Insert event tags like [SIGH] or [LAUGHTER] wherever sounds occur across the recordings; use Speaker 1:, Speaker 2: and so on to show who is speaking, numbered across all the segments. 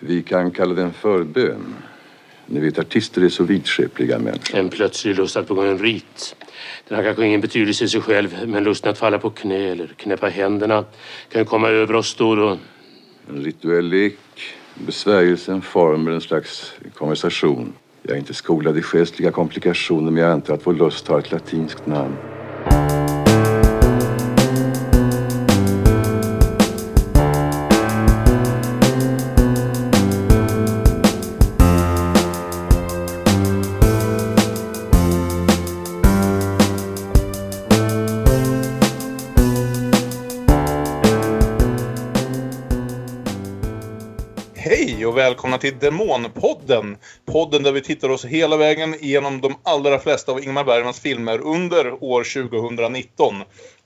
Speaker 1: Vi kan kalla den förbön. Ni vet, artister är så vidskepliga människor.
Speaker 2: En plötslig lust att begå en rit. Den har kanske ingen betydelse i sig själv, men lusten att falla på knä eller knäppa händerna kan komma över oss då och då.
Speaker 1: En rituell lek, en besvärjelse, en formel, en slags konversation. Jag är inte skolad i själsliga komplikationer, men jag antar att vår lust har ett latinskt namn.
Speaker 3: Till Demonpodden! Podden där vi tittar oss hela vägen igenom de allra flesta av Ingmar Bergmans filmer under år 2019.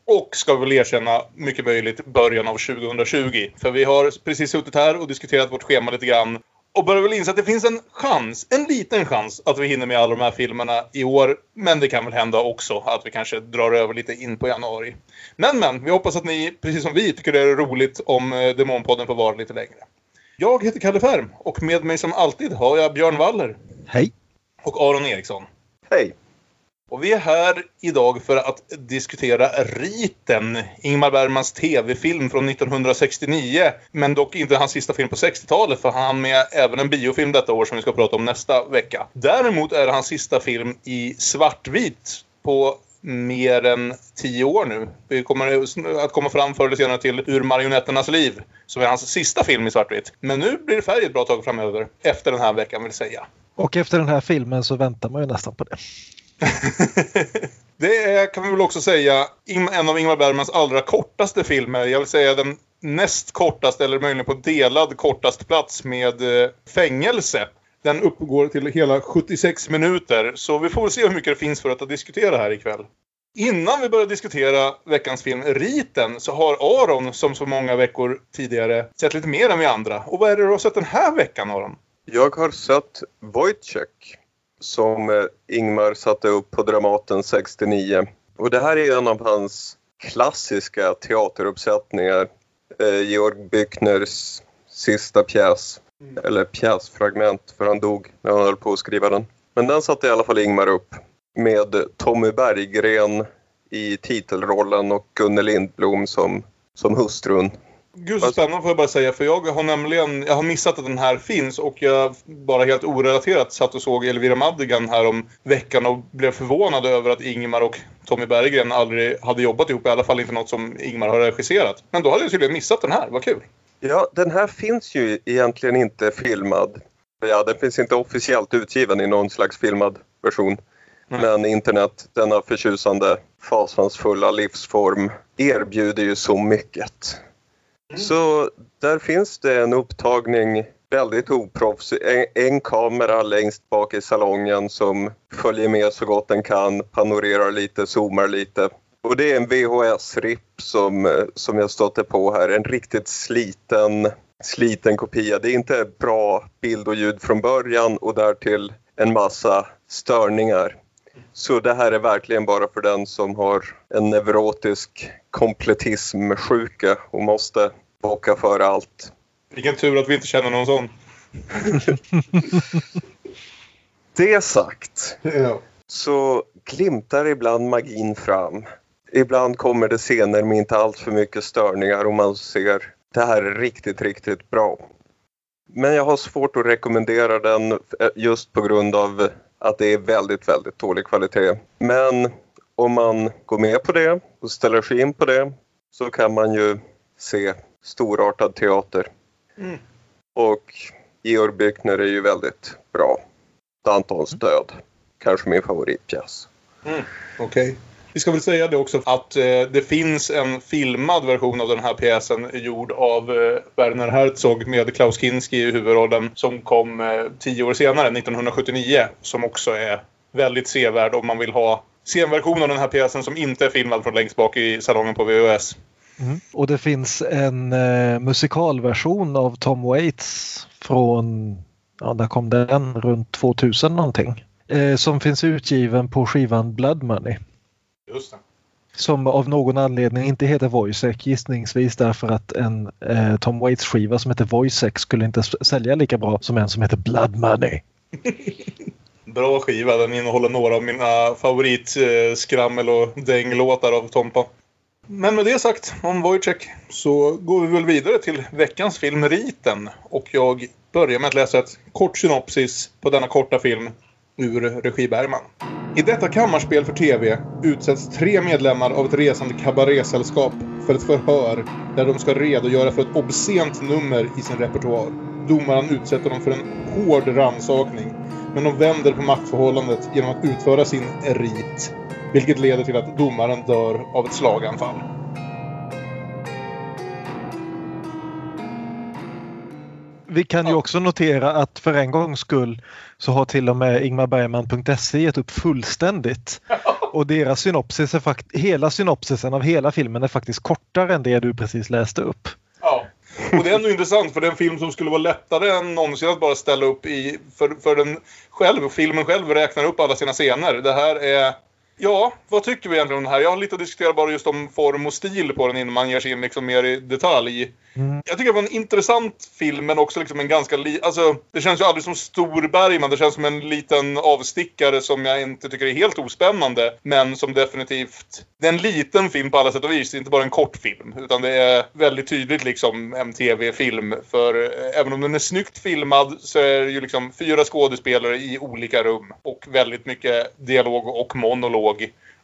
Speaker 3: Och ska vi väl erkänna, mycket möjligt, början av 2020. För vi har precis suttit här och diskuterat vårt schema lite grann. Och börjar väl inse att det finns en chans, en liten chans, att vi hinner med alla de här filmerna i år. Men det kan väl hända också att vi kanske drar över lite in på januari. Men men, vi hoppas att ni, precis som vi, tycker det är roligt om eh, Demonpodden får vara lite längre. Jag heter Kalle Färm och med mig som alltid har jag Björn Waller
Speaker 4: Hej!
Speaker 3: och Aron Eriksson.
Speaker 5: Hej!
Speaker 3: Och vi är här idag för att diskutera Riten, Ingmar Bergmans tv-film från 1969. Men dock inte hans sista film på 60-talet för han har med även en biofilm detta år som vi ska prata om nästa vecka. Däremot är det hans sista film i svartvit på mer än tio år nu. Vi kommer att komma fram förr eller senare till Ur marionetternas liv, som är hans sista film i svartvitt. Men nu blir det färg ett bra tag framöver, efter den här veckan vill säga.
Speaker 4: Och efter den här filmen så väntar man ju nästan på det. [LAUGHS]
Speaker 3: det är, kan vi väl också säga, en av Ingmar Bergmans allra kortaste filmer. Jag vill säga den näst kortaste, eller möjligen på delad kortast plats med eh, Fängelse. Den uppgår till hela 76 minuter, så vi får väl se hur mycket det finns för att diskutera här ikväll. Innan vi börjar diskutera veckans film Riten så har Aron, som så många veckor tidigare, sett lite mer än vi andra. Och vad är det du har sett den här veckan, Aron?
Speaker 5: Jag har sett Wojciech som eh, Ingmar satte upp på Dramaten 69. Och det här är en av hans klassiska teateruppsättningar. Eh, Georg Byckners sista pjäs. Mm. Eller pjäsfragment, för han dog när han höll på att skriva den. Men den satte i alla fall Ingmar upp med Tommy Berggren i titelrollen och Gunnel Lindblom som, som hustrun.
Speaker 3: Gud så spännande får jag bara säga för jag har nämligen jag har missat att den här finns och jag bara helt orelaterat satt och såg Elvira Madigan här om veckan och blev förvånad över att Ingmar och Tommy Berggren aldrig hade jobbat ihop, i alla fall inte något som Ingmar har regisserat. Men då hade jag tydligen missat den här, vad kul!
Speaker 5: Ja, den här finns ju egentligen inte filmad. Ja, den finns inte officiellt utgiven i någon slags filmad version. Men internet, denna förtjusande fasansfulla livsform, erbjuder ju så mycket. Mm. Så där finns det en upptagning, väldigt oproffsig, en, en, kamera längst bak i salongen som följer med så gott den kan, panorerar lite, zoomar lite. Och det är en VHS-ripp som, som jag stötte på här, en riktigt sliten, sliten kopia. Det är inte bra bild och ljud från början och därtill en massa störningar. Så det här är verkligen bara för den som har en neurotisk kompletismsjuka och måste bocka för allt.
Speaker 3: Vilken tur att vi inte känner någon sån. [LAUGHS]
Speaker 5: det sagt ja. så glimtar ibland magin fram. Ibland kommer det scener med inte allt för mycket störningar och man ser det här är riktigt, riktigt bra. Men jag har svårt att rekommendera den eh, just på grund av att det är väldigt, väldigt dålig kvalitet. Men om man går med på det och ställer sig in på det så kan man ju se storartad teater. Mm. Och Georg Büchner är ju väldigt bra. Dantons död, kanske min favoritpjäs.
Speaker 3: Mm. Okej. Okay. Vi ska väl säga det också att eh, det finns en filmad version av den här pjäsen gjord av eh, Werner Herzog med Klaus Kinski i huvudrollen som kom eh, tio år senare, 1979. Som också är väldigt sevärd om man vill ha se en version av den här pjäsen som inte är filmad från längst bak i salongen på VHS.
Speaker 4: Mm. Och det finns en eh, musikalversion av Tom Waits från, ja där kom den, runt 2000 någonting. Eh, som finns utgiven på skivan Blood Money.
Speaker 3: Just det.
Speaker 4: Som av någon anledning inte heter Wojciech gissningsvis därför att en eh, Tom Waits skiva som heter Wojciech skulle inte sälja lika bra som en som heter Blood Money. [LAUGHS]
Speaker 3: Bra skiva. Den innehåller några av mina favorit eh, och dänglåtar av Tompa. Men med det sagt om Wojciech så går vi väl vidare till veckans film Riten. Och jag börjar med att läsa ett kort synopsis på denna korta film ur regi Bergman. I detta kammarspel för TV utsätts tre medlemmar av ett resande kabarésällskap för ett förhör där de ska redogöra för ett obscent nummer i sin repertoar. Domaren utsätter dem för en hård rannsakning men de vänder på maktförhållandet genom att utföra sin rit. Vilket leder till att domaren dör av ett slaganfall.
Speaker 4: Vi kan ju också notera att för en gångs skull så har till och med ingmarbergman.se gett upp fullständigt. [LAUGHS] Och deras synopsis är fakt- hela synopsisen av hela filmen är faktiskt kortare än det du precis läste upp.
Speaker 3: Ja. Och det är ändå intressant för det är en film som skulle vara lättare än någonsin att bara ställa upp i... För, för den själv, filmen själv räknar upp alla sina scener. Det här är... Ja, vad tycker vi egentligen om den här? Jag har lite att diskutera bara just om form och stil på den innan man ger sig in liksom mer i detalj.
Speaker 4: Mm.
Speaker 3: Jag tycker det var en intressant film men också liksom en ganska li... Alltså, det känns ju aldrig som stor Bergman. Det känns som en liten avstickare som jag inte tycker är helt ospännande. Men som definitivt... Det är en liten film på alla sätt och vis. Det är inte bara en kort film. Utan det är väldigt tydligt liksom en tv-film. För eh, även om den är snyggt filmad så är det ju liksom fyra skådespelare i olika rum. Och väldigt mycket dialog och monolog.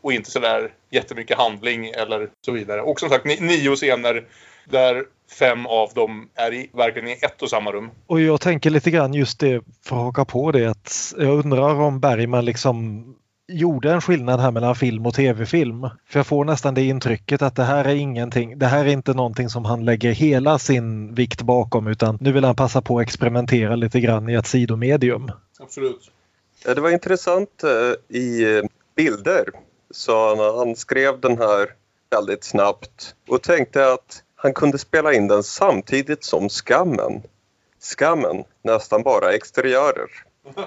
Speaker 3: Och inte sådär jättemycket handling eller så vidare. Och som sagt ni- nio scener där fem av dem är i, verkligen i ett och samma rum.
Speaker 4: Och jag tänker lite grann just det för att haka på det att jag undrar om Bergman liksom gjorde en skillnad här mellan film och tv-film. För jag får nästan det intrycket att det här är ingenting, det här är inte någonting som han lägger hela sin vikt bakom utan nu vill han passa på att experimentera lite grann i ett sidomedium.
Speaker 3: Absolut.
Speaker 5: Det var intressant eh, i eh, bilder. Så han, han skrev den här väldigt snabbt och tänkte att han kunde spela in den samtidigt som Skammen. Skammen, nästan bara exteriörer.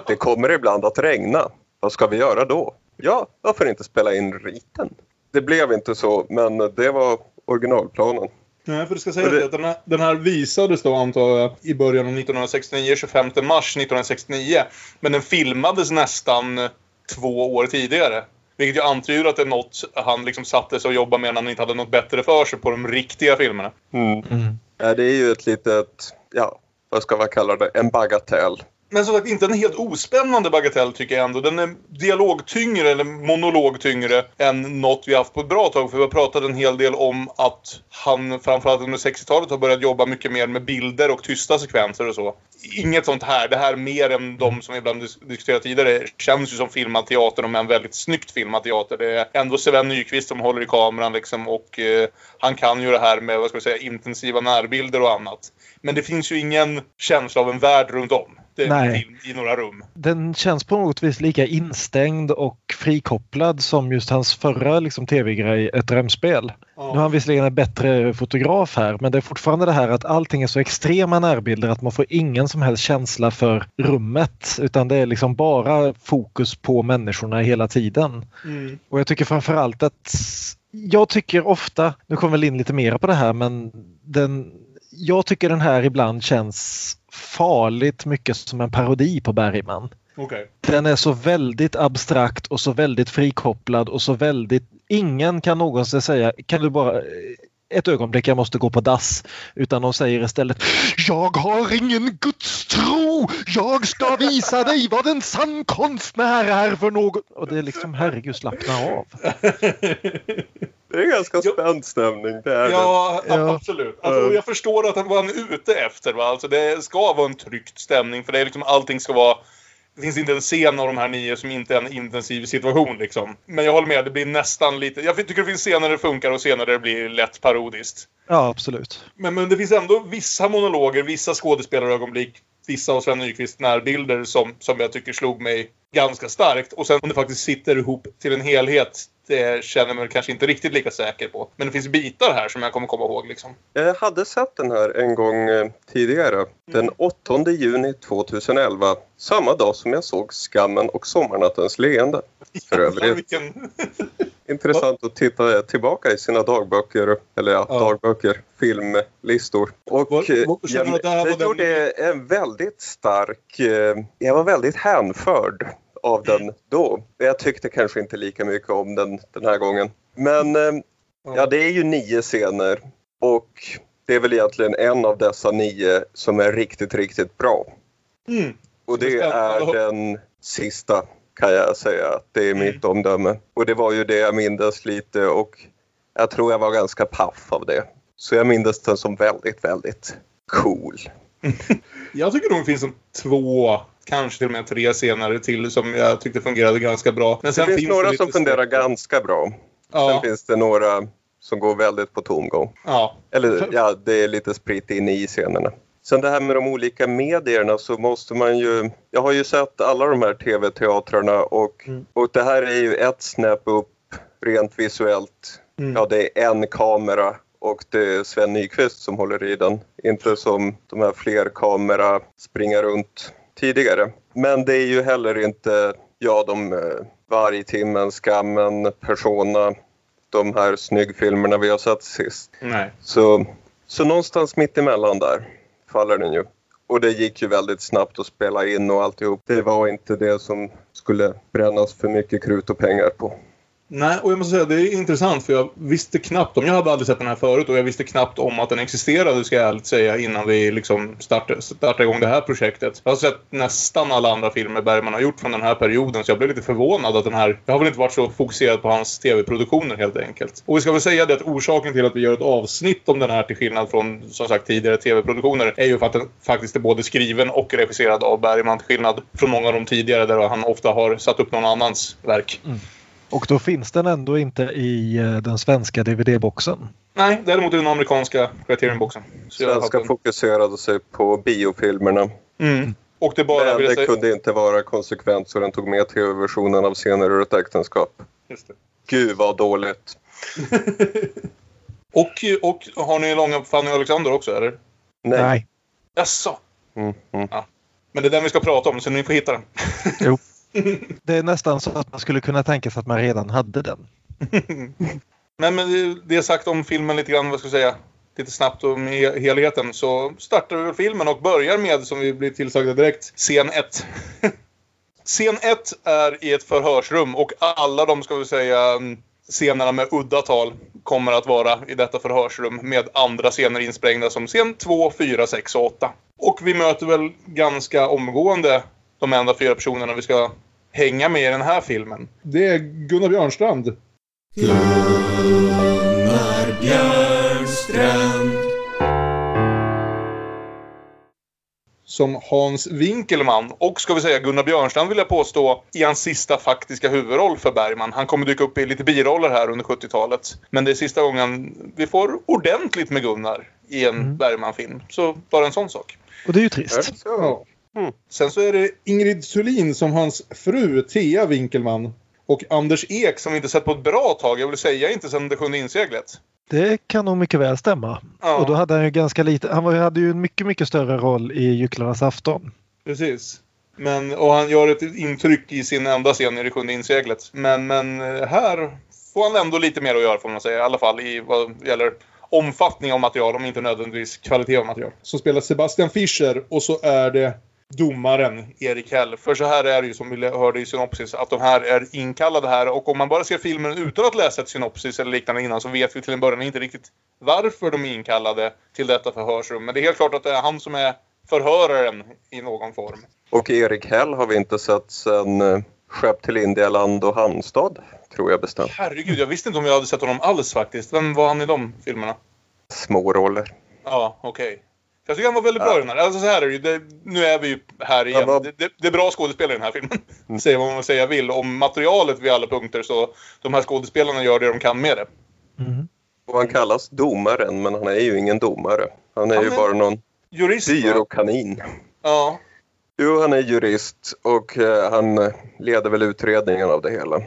Speaker 5: Det kommer ibland att regna. Vad ska vi göra då? Ja, varför inte spela in riten? Det blev inte så, men det var originalplanen.
Speaker 3: Nej, för det ska säga
Speaker 5: det-
Speaker 3: att den här, den här visades då antar jag i början av 1969, 25 mars 1969. Men den filmades nästan två år tidigare. Vilket ju antyder att det är något han liksom satte sig och jobbade med när han inte hade något bättre för sig på de riktiga filmerna.
Speaker 4: Mm.
Speaker 5: Ja, det är ju ett litet, ja, vad ska man kalla det, en bagatell.
Speaker 3: Men som sagt, inte en helt ospännande bagatell tycker jag ändå. Den är dialogtyngre, eller monologtyngre, än något vi haft på ett bra tag. För vi har pratat en hel del om att han framförallt under 60-talet har börjat jobba mycket mer med bilder och tysta sekvenser och så. Inget sånt här. Det här mer än de som vi ibland dis- diskuterat tidigare känns ju som filmad teater, men väldigt snyggt filmad teater. Det är ändå Sven Nykvist som håller i kameran liksom och eh, han kan ju det här med, vad ska vi säga, intensiva närbilder och annat. Men det finns ju ingen känsla av en värld runt om.
Speaker 4: Nej.
Speaker 3: i några rum.
Speaker 4: Den känns på något vis lika instängd och frikopplad som just hans förra liksom, tv-grej Ett drömspel. Nu har han visserligen en bättre fotograf här men det är fortfarande det här att allting är så extrema närbilder att man får ingen som helst känsla för rummet utan det är liksom bara fokus på människorna hela tiden.
Speaker 3: Mm.
Speaker 4: Och jag tycker framförallt att jag tycker ofta, nu kommer väl in lite mer på det här men den, jag tycker den här ibland känns farligt mycket som en parodi på Bergman.
Speaker 3: Okej.
Speaker 4: Den är så väldigt abstrakt och så väldigt frikopplad och så väldigt... Ingen kan någonsin säga kan du bara eh, ett ögonblick jag måste gå på dass. Utan de säger istället Jag har ingen gudstro! Jag ska visa dig vad en sann konstnär är för något. Och det är liksom herregud slappna av. [LAUGHS]
Speaker 5: Det är ganska spänd stämning, det är det.
Speaker 3: Ja,
Speaker 4: Ja.
Speaker 3: absolut. Alltså, jag förstår att han var han är ute efter. Va? Alltså, det ska vara en tryckt stämning. För det är liksom, allting ska vara... Det finns inte en scen av de här nio som inte är en intensiv situation. Liksom. Men jag håller med, det blir nästan lite... Jag tycker det finns scener där det funkar och scener där det blir lätt parodiskt.
Speaker 4: Ja, absolut.
Speaker 3: Men, men det finns ändå vissa monologer, vissa skådespelarögonblick, vissa av Sven Nykvist närbilder som, som jag tycker slog mig ganska starkt. Och sen om det faktiskt sitter ihop till en helhet, det känner jag mig kanske inte riktigt lika säker på. Men det finns bitar här som jag kommer komma ihåg liksom.
Speaker 5: Jag hade sett den här en gång eh, tidigare. Den 8 juni 2011. Samma dag som jag såg Skammen och Sommarnattens leende. För övrigt.
Speaker 3: Vilken... [LAUGHS]
Speaker 5: intressant att titta tillbaka i sina dagböcker, eller ja,
Speaker 3: Ja.
Speaker 5: dagböcker, filmlistor. Och
Speaker 3: Vad-
Speaker 5: eh,
Speaker 3: det här
Speaker 5: jag,
Speaker 3: var
Speaker 5: jag
Speaker 3: den-
Speaker 5: gjorde en väldigt stark, eh, jag var väldigt hänförd av den då. Jag tyckte kanske inte lika mycket om den den här gången. Men eh, ja, det är ju nio scener och det är väl egentligen en av dessa nio som är riktigt, riktigt bra.
Speaker 3: Mm.
Speaker 5: Och
Speaker 3: Det är
Speaker 5: den sista kan jag säga. att Det är
Speaker 3: Mm.
Speaker 5: mitt omdöme. Och det var ju det jag mindes lite och jag tror jag var ganska paff av det. Så jag mindes den som väldigt, väldigt cool. [LAUGHS]
Speaker 3: Jag tycker nog det finns en två, kanske till och med tre scener till som jag tyckte fungerade ganska bra. Men
Speaker 5: Det
Speaker 3: sen
Speaker 5: finns några
Speaker 3: lite
Speaker 5: som fungerar ganska bra. Sen
Speaker 3: Ja,
Speaker 5: finns det några som går väldigt på tomgång.
Speaker 3: ja.
Speaker 5: Eller ja, det är lite spritt in i scenerna. Sen det här med de olika medierna så måste man ju... Jag har ju sett alla de här tv-teatrarna och,
Speaker 4: Mm.
Speaker 5: och det här är ju ett snäpp upp rent visuellt.
Speaker 3: Mm.
Speaker 5: Ja, det är en kamera och det är Sven Nykvist som håller i den. Inte som de här fler kamera springa runt tidigare. Men det är ju heller inte, ja, de eh, Vargtimmen, Skammen, Persona, de här snyggfilmerna vi har sett sist.
Speaker 3: Nej.
Speaker 5: Så, så någonstans mitt emellan där faller den ju. Och det gick ju väldigt snabbt att spela in och alltihop. Det var inte det som skulle brännas för mycket krut och pengar på.
Speaker 3: Nej, och jag måste säga det är intressant för jag visste knappt om, jag hade aldrig sett den här förut och jag visste knappt om att den existerade ska jag ärligt säga innan vi liksom startade, startade igång det här projektet. Jag har sett nästan alla andra filmer Bergman har gjort från den här perioden så jag blev lite förvånad att den här, jag har väl inte varit så fokuserad på hans tv-produktioner helt enkelt. Och vi ska väl säga det att orsaken till att vi gör ett avsnitt om den här till skillnad från som sagt tidigare tv-produktioner är ju för att den faktiskt är både skriven och regisserad av Bergman till skillnad från många av de tidigare där han ofta har satt upp någon annans verk. Mm.
Speaker 4: Och då finns den ändå inte i eh, den svenska DVD-boxen.
Speaker 3: Nej, däremot i den amerikanska Criterion-boxen.
Speaker 5: Svenska
Speaker 3: den.
Speaker 5: fokuserade sig på biofilmerna.
Speaker 3: Mm. Och det bara
Speaker 5: Men det
Speaker 3: säga...
Speaker 5: kunde inte vara konsekvent så den tog med tv-versionen av Scener ur ett äktenskap.
Speaker 3: Just det.
Speaker 5: Gud vad dåligt. [LAUGHS]
Speaker 3: Och, och har ni långa Fanny och Alexander också, eller?
Speaker 5: Nej.
Speaker 3: Jaså?
Speaker 5: Mm, mm.
Speaker 3: Men det är den vi ska prata om, så ni får hitta den. [LAUGHS] [LAUGHS]
Speaker 4: Det är nästan så att man skulle kunna tänka sig att man redan hade den. [LAUGHS]
Speaker 3: Nej Men det- är sagt om filmen lite grann, vad ska jag säga, lite snabbt om helheten så startar vi filmen och börjar med, som vi blir tillsagda direkt, scen 1. [LAUGHS] scen 1 är i ett förhörsrum och alla de, ska vi säga, mm, scenerna med udda tal kommer att vara i detta förhörsrum med andra scener insprängda som scen 2, 4, 6 och 8. Och vi möter väl ganska omgående de enda fyra personerna vi ska hänga med i den här filmen. Det är Gunnar Björnstrand.
Speaker 6: Gunnar Björnstrand
Speaker 3: som Hans Winkelman. Och ska vi säga Gunnar Björnstrand vill jag påstå i hans sista faktiska huvudroll för Bergman. Han kommer dyka upp i lite biroller här under 70-talet. Men det är sista gången vi får ordentligt med Gunnar i en
Speaker 4: Mm.
Speaker 3: Bergman-film. Så bara en sån sak.
Speaker 4: Och det är ju trist.
Speaker 5: Så.
Speaker 3: Sen så är det Ingrid Thulin som hans fru, Thea Winkelman. Och Anders Ek som vi inte sett på ett bra tag. Jag vill säga inte sedan Det sjunde inseglet.
Speaker 4: Det kan nog mycket väl stämma.
Speaker 3: Ja.
Speaker 4: Och då hade han ju ganska lite, han var, hade ju en mycket, mycket större roll i Gycklarnas afton.
Speaker 3: Precis. Men, och han gör ett intryck i sin enda scen i Det sjunde inseglet. Men, men eh, här får han ändå lite mer att göra får man säga. I alla fall i vad gäller omfattning av material, om inte nödvändigtvis kvalitet av material. Så spelar Sebastian Fischer och så är det domaren Erik Hell. För så här är det ju som vi hörde i synopsis att de här är inkallade här och om man bara ser filmen utan att läsa ett synopsis eller liknande innan så vet vi till en början inte riktigt varför de är inkallade till detta förhörsrum. Men det är helt klart att det är han som är förhöraren i någon form.
Speaker 5: Och Erik Hell har vi inte sett sedan eh, Skepp till Indialand och Halmstad, tror jag bestämt.
Speaker 3: Herregud, jag visste inte om jag hade sett honom alls faktiskt. Vem var han i de filmerna?
Speaker 5: Små roller.
Speaker 3: Ja, okej. Jag tycker han var väldigt bra i den här. Alltså så här är det. Det, nu är vi ju här igen.
Speaker 5: Var-
Speaker 3: Det, det, det är bra skådespelare i den här filmen. [LAUGHS] Säga vad man säga vill. Om materialet vid alla punkter så de här skådespelarna gör det de kan med det.
Speaker 4: Mm.
Speaker 5: Och han kallas domaren, men han är ju ingen domare. Han är
Speaker 3: Han
Speaker 5: ju
Speaker 3: är-
Speaker 5: bara någon
Speaker 3: Jurist
Speaker 5: byråkanin.
Speaker 3: Ja.
Speaker 5: Jo, han är jurist och eh, han leder väl utredningen av det hela.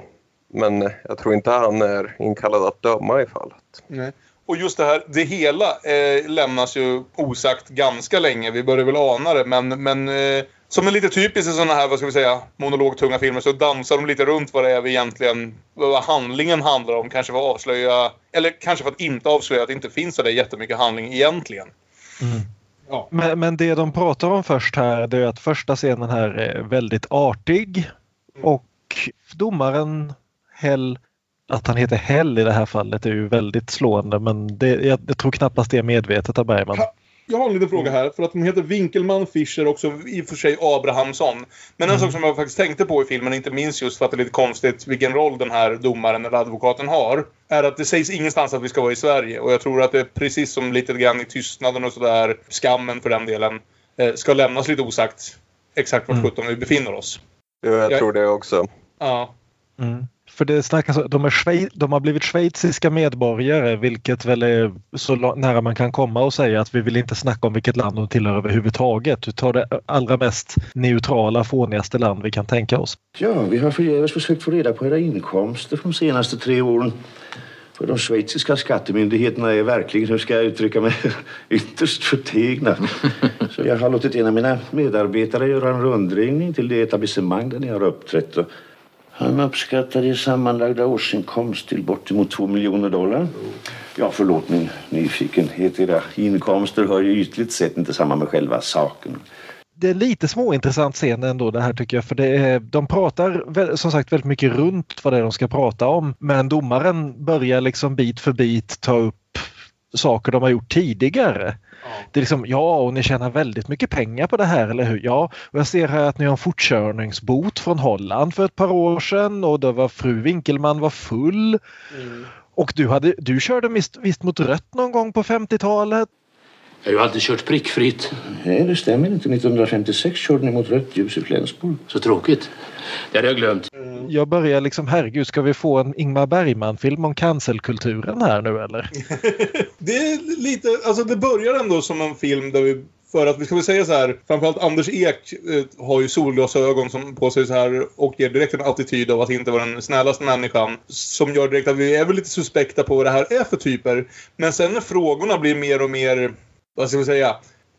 Speaker 5: Men eh, jag tror inte han är inkallad att döma i fallet.
Speaker 3: Nej. Och just det här, det hela eh, lämnas ju osagt ganska länge. Vi börjar väl ana det, men, men eh, som är lite typiskt i sådana här, vad ska vi säga, monologtunga filmer så dansar de lite runt vad det är vi egentligen, vad handlingen handlar om. Kanske för att avslöja, eller kanske för att inte avslöja att det inte finns så där jättemycket handling egentligen.
Speaker 4: Mm.
Speaker 3: Ja.
Speaker 4: Men, men det de pratar om först här det är att första scenen här är väldigt artig och domaren Hell, att han heter Hell i det här fallet är ju väldigt slående men det, jag, jag tror knappast det är medvetet av Bergman.
Speaker 3: Jag har en liten fråga här, för att de heter Winkelman, Fischer också i och för sig Abrahamsson. Men en sak som jag faktiskt tänkte på i filmen, inte minst just för att det är lite konstigt vilken roll den här domaren eller advokaten har, är att det sägs ingenstans att vi ska vara i Sverige. Och jag tror att det är precis som lite grann i tystnaden och sådär, skammen för den delen, eh, ska lämnas lite osagt exakt vart
Speaker 4: Mm.
Speaker 3: sjutton vi befinner oss.
Speaker 5: Jo, jag
Speaker 3: Jag-
Speaker 5: tror det också.
Speaker 3: Ja.
Speaker 4: Mm. För det snackas om de, är de har blivit schweiziska medborgare vilket väl är så nära man kan komma och säga att vi vill inte snacka om vilket land de tillhör överhuvudtaget. Du tar det allra mest neutrala, fånigaste land vi kan tänka oss.
Speaker 7: Ja, vi har förgäves försökt få reda på era inkomster de senaste tre åren. För de schweiziska skattemyndigheterna är verkligen, hur ska jag uttrycka mig, [LAUGHS] ytterst förtegna. [LAUGHS] Så jag har låtit en av mina medarbetare göra en rundringning till det etablissemang där ni har uppträtt. Han uppskattade i sammanlagda årsinkomst till bortemot två miljoner dollar. Ja, förlåt min nyfikenhet. Era inkomster hör ju ytligt sett inte samman med själva saken.
Speaker 4: Det är lite småintressant scen ändå det här tycker jag för det är, de pratar som sagt väldigt mycket runt vad det är de ska prata om men domaren börjar liksom bit för bit ta upp saker de har gjort tidigare. Det är liksom, ja och ni tjänar väldigt mycket pengar på det här eller hur? Ja, och jag ser här att ni har en fortkörningsbot från Holland för ett par år sedan och det var fru Winkelman var full. Och du, hade, du körde visst, visst mot rött någon gång på 50-talet?
Speaker 2: Jag har ju alltid kört prickfritt.
Speaker 7: Nej, det stämmer inte. 1956 körde ni mot rött ljus i Flensburg.
Speaker 2: Så tråkigt. Det hade jag glömt.
Speaker 4: Jag börjar liksom, herregud, ska vi få en Ingmar Bergman-film om cancelkulturen här nu eller? [LAUGHS]
Speaker 3: Det är lite, alltså det börjar ändå som en film där vi för att vi ska väl säga så här, framförallt Anders Ek eh, har ju solglasögon som på sig så här och ger direkt en attityd av att inte vara den snällaste människan. Som gör direkt att vi är väl lite suspekta på vad det här är för typer. Men sen när frågorna blir mer och mer, vad ska vi säga,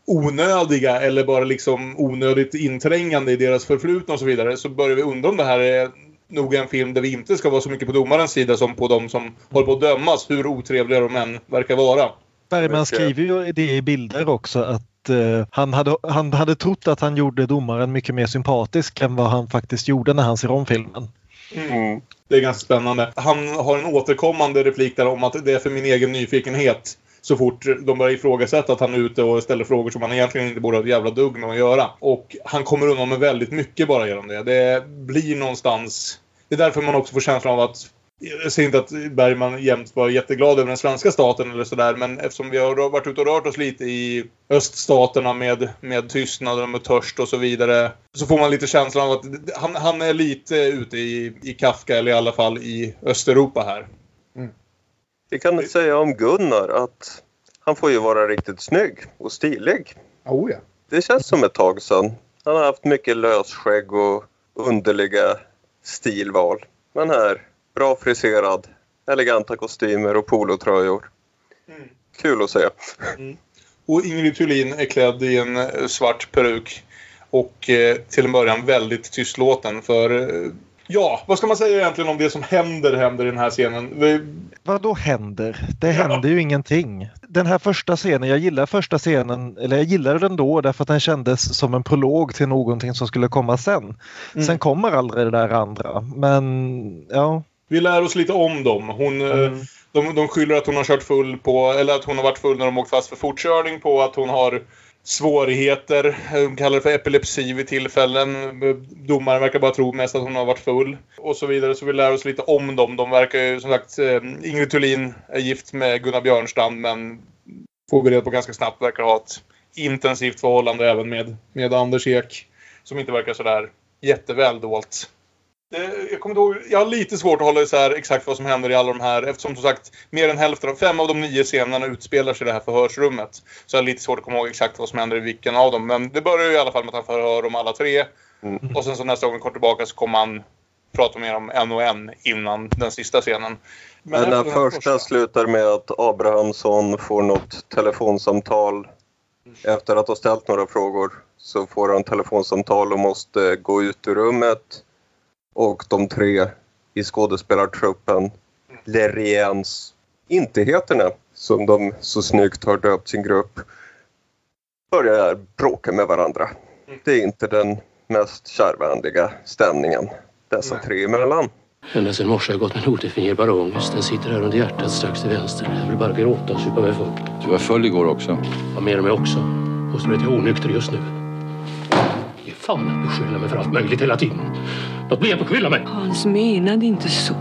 Speaker 3: onödiga eller bara liksom onödigt inträngande i deras förflutna och så vidare så börjar vi undra om det här är nog en film där vi inte ska vara så mycket på domarens sida som på de som håller på att dömas, hur otrevliga de än verkar vara.
Speaker 4: Bergman skriver ju det i bilder också att eh, han, hade, han hade trott att han gjorde domaren mycket mer sympatisk än vad han faktiskt gjorde när han ser om filmen.
Speaker 5: Mm.
Speaker 3: Det är ganska spännande. Han har en återkommande replik där om att det är för min egen nyfikenhet. Så fort de börjar ifrågasätta att han är ute och ställer frågor som han egentligen inte borde ha ett jävla dugg med att göra. Och han kommer undan med väldigt mycket bara genom det. Det blir någonstans... Det är därför man också får känslan av att jag säger inte att Bergman jämt var jätteglad över den svenska staten eller sådär, men eftersom vi har varit ute och rört oss lite i öststaterna med, med tystnad och med törst och så vidare, så får man lite känslan av att han, han är lite ute i, i Kafka, eller i alla fall i Östeuropa här.
Speaker 5: Vi kan säga om Gunnar att han får ju vara riktigt snygg och stilig.
Speaker 3: Oh ja.
Speaker 5: Det känns som ett tag sedan. Han har haft mycket lösskägg och underliga stilval. Men här, bra friserad, eleganta kostymer och polotröjor.
Speaker 3: Mm.
Speaker 5: Kul att se.
Speaker 3: Och Ingrid Thulin är klädd i en eh, svart peruk. Och eh, till en början väldigt tystlåten för... Eh, ja, vad ska man säga egentligen om det som händer händer i den här scenen? Det,
Speaker 4: Vad då händer? Det händer ju ingenting. Den här första scenen, jag gillar första scenen, eller jag gillade den då därför att den kändes som en prolog till någonting som skulle komma sen. Sen kommer aldrig det där andra. Men ja.
Speaker 3: vi lär oss lite om dem. Hon, eh,
Speaker 4: Mm.
Speaker 3: de, de skyller att hon har kört full på, eller att hon har varit full när de åkt fast för fortkörning på att hon har svårigheter. Eh, de kallar det för epilepsi vid tillfällen. Domaren verkar bara tro mest att hon har varit full. Och så vidare. Så vi lär oss lite om dem. De verkar ju som sagt... Eh, Ingrid Thulin är gift med Gunnar Björnstrand men får vi reda på ganska snabbt verkar ha ett intensivt förhållande även med, med Anders Ek. Som inte verkar sådär jätteväl dolt. Det, jag kommer ihåg, jag har lite svårt att hålla isär exakt vad som händer i alla de här eftersom som sagt mer än hälften av fem av de nio scenerna utspelar sig i det här förhörsrummet. Så jag har lite svårt att komma ihåg exakt vad som händer i vilken av dem. Men det börjar ju i alla fall med att han förhör om alla tre. Och sen så nästa gång vi kommer tillbaka så kommer han prata mer om en och en innan den sista scenen.
Speaker 5: Men den
Speaker 3: efter här
Speaker 5: första slutar med att Abrahamsson får något telefonsamtal Efter att ha ställt några frågor så får han telefonsamtal och måste gå ut ur rummet. Och de tre i skådespelartruppen Leriens Intigheterna, som de så snyggt har döpt sin grupp, börjar bråka med varandra. Det är inte den mest kärvänliga stämningen dessa tre emellan.
Speaker 2: Ända sedan morse har jag gått med en odefinierbar ångest. Den sitter här under hjärtat strax till vänster. Jag vill bara gråta och supa mig full.
Speaker 1: Du var full igår också.
Speaker 2: Vad menar mig också? Påstår att jag är onykter just nu. Fan att beskylla mig för allt möjligt hela tiden. Låt bli att beskylla mig!
Speaker 8: Hans menade inte så.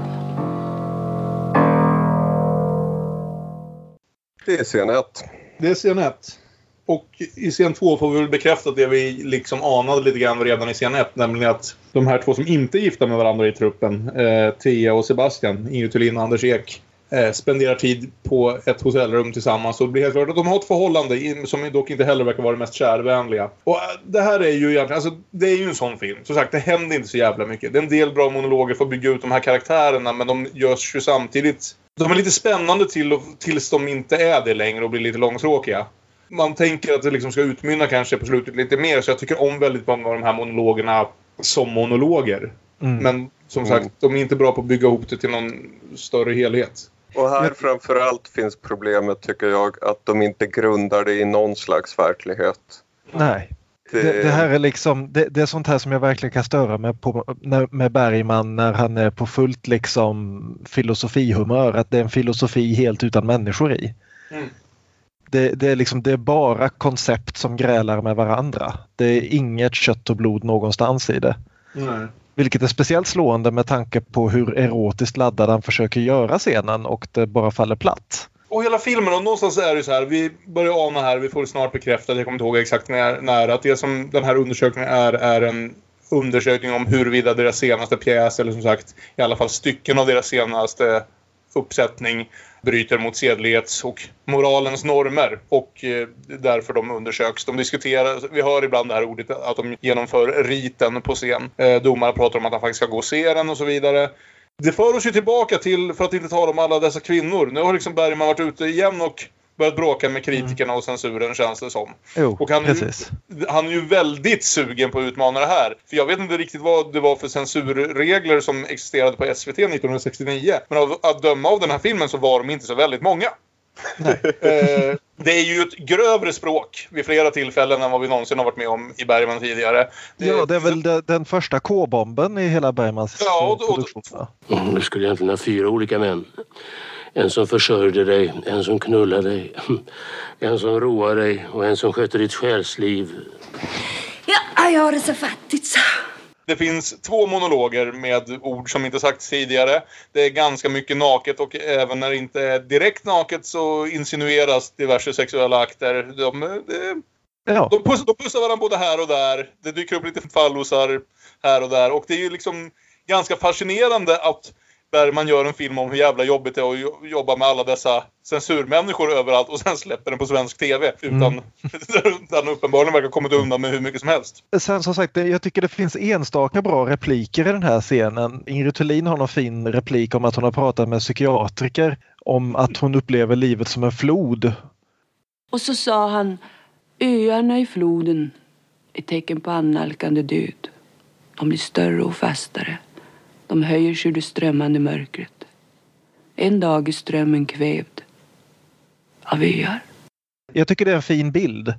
Speaker 5: Det är scen ett.
Speaker 3: Det är scen 1. Och i scen 2 får vi väl bekräftat det vi liksom anade lite grann redan i scen 1. Nämligen att de här två som inte är gifta med varandra i truppen, eh, Thea och Sebastian, Ingrid Thulin och Anders Ek, eh, spenderar tid på ett hotellrum tillsammans. Och det blir helt klart att de har ett förhållande som dock inte heller verkar vara det mest kärvänliga. Och eh, det här är ju egentligen, alltså det är ju en sån film. Som sagt, det händer inte så jävla mycket. Det är en del bra monologer för att bygga ut de här karaktärerna men de görs ju samtidigt de är lite spännande till, tills de inte är det längre och blir lite långtråkiga. Man tänker att det liksom ska utmynna kanske på slutet lite mer så jag tycker om väldigt många av de här monologerna som monologer.
Speaker 4: Mm.
Speaker 3: Men som sagt, de är inte bra på att bygga ihop det till någon större helhet.
Speaker 5: Och här framförallt finns problemet tycker jag att de inte grundar det i någon slags verklighet.
Speaker 4: Nej. Det, det här är liksom, det, det är sånt här som jag verkligen kan störa mig på när, med Bergman när han är på fullt liksom filosofihumör. Att det är en filosofi helt utan människor i.
Speaker 3: Mm.
Speaker 4: Det, det, är liksom, det är bara koncept som grälar med varandra. Det är inget kött och blod någonstans i det.
Speaker 3: Nej.
Speaker 4: Vilket är speciellt slående med tanke på hur erotiskt laddad han försöker göra scenen och det bara faller platt.
Speaker 3: Och hela filmen, och någonstans är det så här, vi börjar ana här, vi får det snart bekräftat, jag kommer inte ihåg exakt när, när att det som den här undersökningen är, är en undersökning om huruvida deras senaste pjäs, eller som sagt i alla fall stycken av deras senaste uppsättning bryter mot sedlighets och moralens normer och eh, därför de undersöks. De diskuterar, vi hör ibland det här ordet att de genomför riten på scen. Eh, domare pratar om att han faktiskt ska gå och se den och så vidare. Det för oss ju tillbaka till, för att inte tala om alla dessa kvinnor. Nu har liksom Bergman varit ute igen och börjat bråka med kritikerna och censuren känns det som.
Speaker 4: Jo,
Speaker 3: Och han är, ju,
Speaker 4: precis.
Speaker 3: han är ju väldigt sugen på att utmana det här. För jag vet inte riktigt vad det var för censurregler som existerade på SVT 1969. Men av att döma av den här filmen så var de inte så väldigt många. [LAUGHS] eh, det är ju ett grövre språk vid flera tillfällen än vad vi någonsin har varit med om i Bergman tidigare.
Speaker 4: Ja, det är väl de- den första K-bomben i hela Bergmans
Speaker 3: Ja, och- och-
Speaker 4: produktion. va?
Speaker 2: Mm, Du skulle egentligen ha fyra olika män. En som försörjde dig, en som knullade dig, [LAUGHS] en som roade dig och en som skötte ditt själsliv.
Speaker 8: Ja, jag har det så fattigt så.
Speaker 3: Det finns två monologer med ord som inte sagts tidigare. Det är ganska mycket naket och även när det inte är direkt naket så insinueras diverse sexuella akter. De, det,
Speaker 4: Ja,
Speaker 3: de, puss, de pussar varandra både här och där. Det dyker upp lite fallosar här och där. Och det är ju liksom ganska fascinerande att Bergman gör en film om hur jävla jobbigt det är att jo- jobba med alla dessa censurmänniskor överallt och sen släpper den på svensk TV. Utan [LAUGHS] där han uppenbarligen verkar ha kommit undan med hur mycket som helst.
Speaker 4: Sen som sagt, jag tycker det finns enstaka bra repliker i den här scenen. Ingrid Thulin har någon fin replik om att hon har pratat med psykiatriker om att hon upplever livet som en flod.
Speaker 8: Och så sa han, öarna i floden är tecken på annalkande död. De blir större och fastare. De höjer sig ur det strömmande mörkret. En dag är strömmen kvävd av öar.
Speaker 4: Jag tycker det är en fin bild.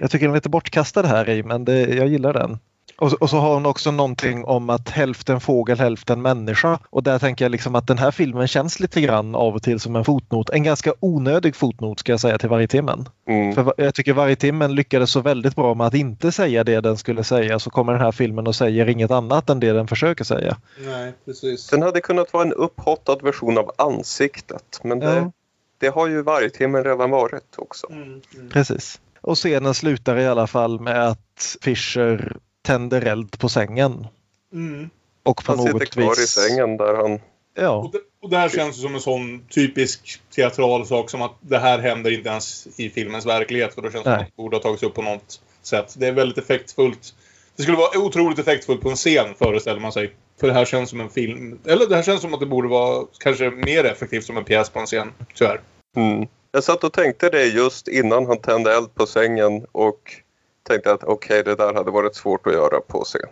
Speaker 4: Jag tycker den är lite bortkastad här i men det, jag gillar den. Och, så- och så har hon också någonting om att hälften fågel, hälften människa. Och där tänker jag liksom att den här filmen känns lite grann av och till som en fotnot. En ganska onödig fotnot ska jag säga till varje timmen.
Speaker 5: Mm.
Speaker 4: För jag tycker varje timmen lyckades så väldigt bra med att inte säga det den skulle säga så kommer den här filmen och säger inget annat än det den försöker säga.
Speaker 3: Nej, precis.
Speaker 5: Den hade kunnat vara en upphottad version av ansiktet men det,
Speaker 4: Ja.
Speaker 5: det har ju vargtimmen redan varit också.
Speaker 3: Mm,
Speaker 4: Precis. Och scenen slutar i alla fall med att Fischer tänder eld på sängen.
Speaker 3: Mm.
Speaker 4: Och på
Speaker 5: Han sitter kvar
Speaker 4: vis...
Speaker 5: i sängen där han...
Speaker 4: Ja,
Speaker 3: Och det, och det här känns som en sån typisk teatral sak som att det här händer inte ens i filmens verklighet. För då känns det som att det borde ha tagits upp på något sätt. Det är väldigt effektfullt. Det skulle vara otroligt effektfullt på en scen föreställer man sig. För det här känns som en film. Eller det här känns som att det borde vara kanske mer effektivt som en pjäs på en scen. Tyvärr.
Speaker 5: Mm. Jag satt och tänkte det just innan han tände eld på sängen och tänkte att okej, det där hade varit svårt att göra på scen.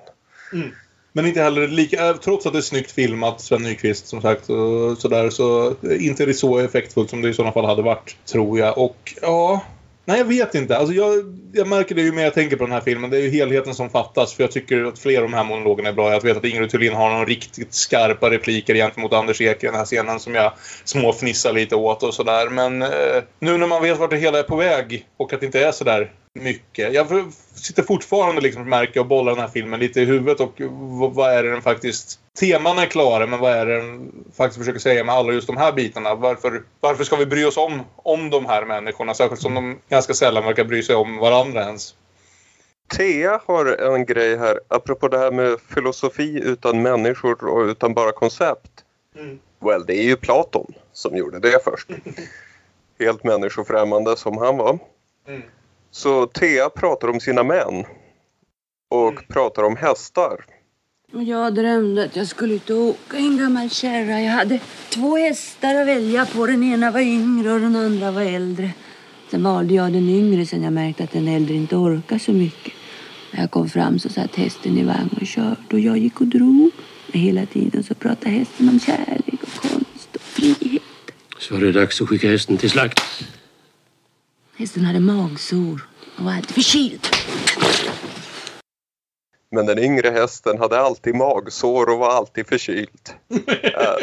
Speaker 5: Mm.
Speaker 3: Men inte heller lika, eh, trots att det är snyggt filmat, Sven Nykvist som sagt, och sådär, så inte är det så effektfullt som det i sådana fall hade varit, tror jag. Och ja, nej jag vet inte. Alltså jag, jag märker det ju mer jag tänker på den här filmen. Det är ju helheten som fattas, för jag tycker att flera av de här monologerna är bra. Jag vet att Ingrid Thulin har någon riktigt skarpa repliker gentemot Anders Ek i den här scenen som jag småfnissar lite åt och sådär. Men eh, nu när man vet vart det hela är på väg och att det inte är sådär mycket. Jag sitter fortfarande liksom och märker och bollar den här filmen lite i huvudet och vad är det den faktiskt... Teman är klara, men vad är det den faktiskt försöker säga med alla just de här bitarna? Varför, varför ska vi bry oss om, om de här människorna? Särskilt som de ganska sällan verkar bry sig om varandra ens.
Speaker 5: Thea har en grej här, apropå det här med filosofi utan människor och utan bara koncept.
Speaker 3: Mm.
Speaker 5: Well, det är ju Platon som gjorde det först. [LAUGHS] Helt människofrämmande som han var.
Speaker 3: Mm.
Speaker 5: Så Thea pratar om sina män och
Speaker 3: Mm.
Speaker 5: pratar om hästar.
Speaker 8: Jag drömde att jag skulle ut och åka en gammal kärra. Jag hade två hästar att välja på. Den ena var yngre och den andra var äldre. Sen valde jag den yngre sen jag märkte att den äldre inte orkar så mycket. När jag kom fram så satt hästen i vagn och körde och jag gick och drog. Men hela tiden så pratade hästen om kärlek och konst och frihet.
Speaker 2: Så var det dags att skicka hästen till slakt.
Speaker 8: Hästen hade magsår och var alltid förkyld.
Speaker 5: Men den yngre hästen hade alltid magsår och var alltid förkyld. Ja,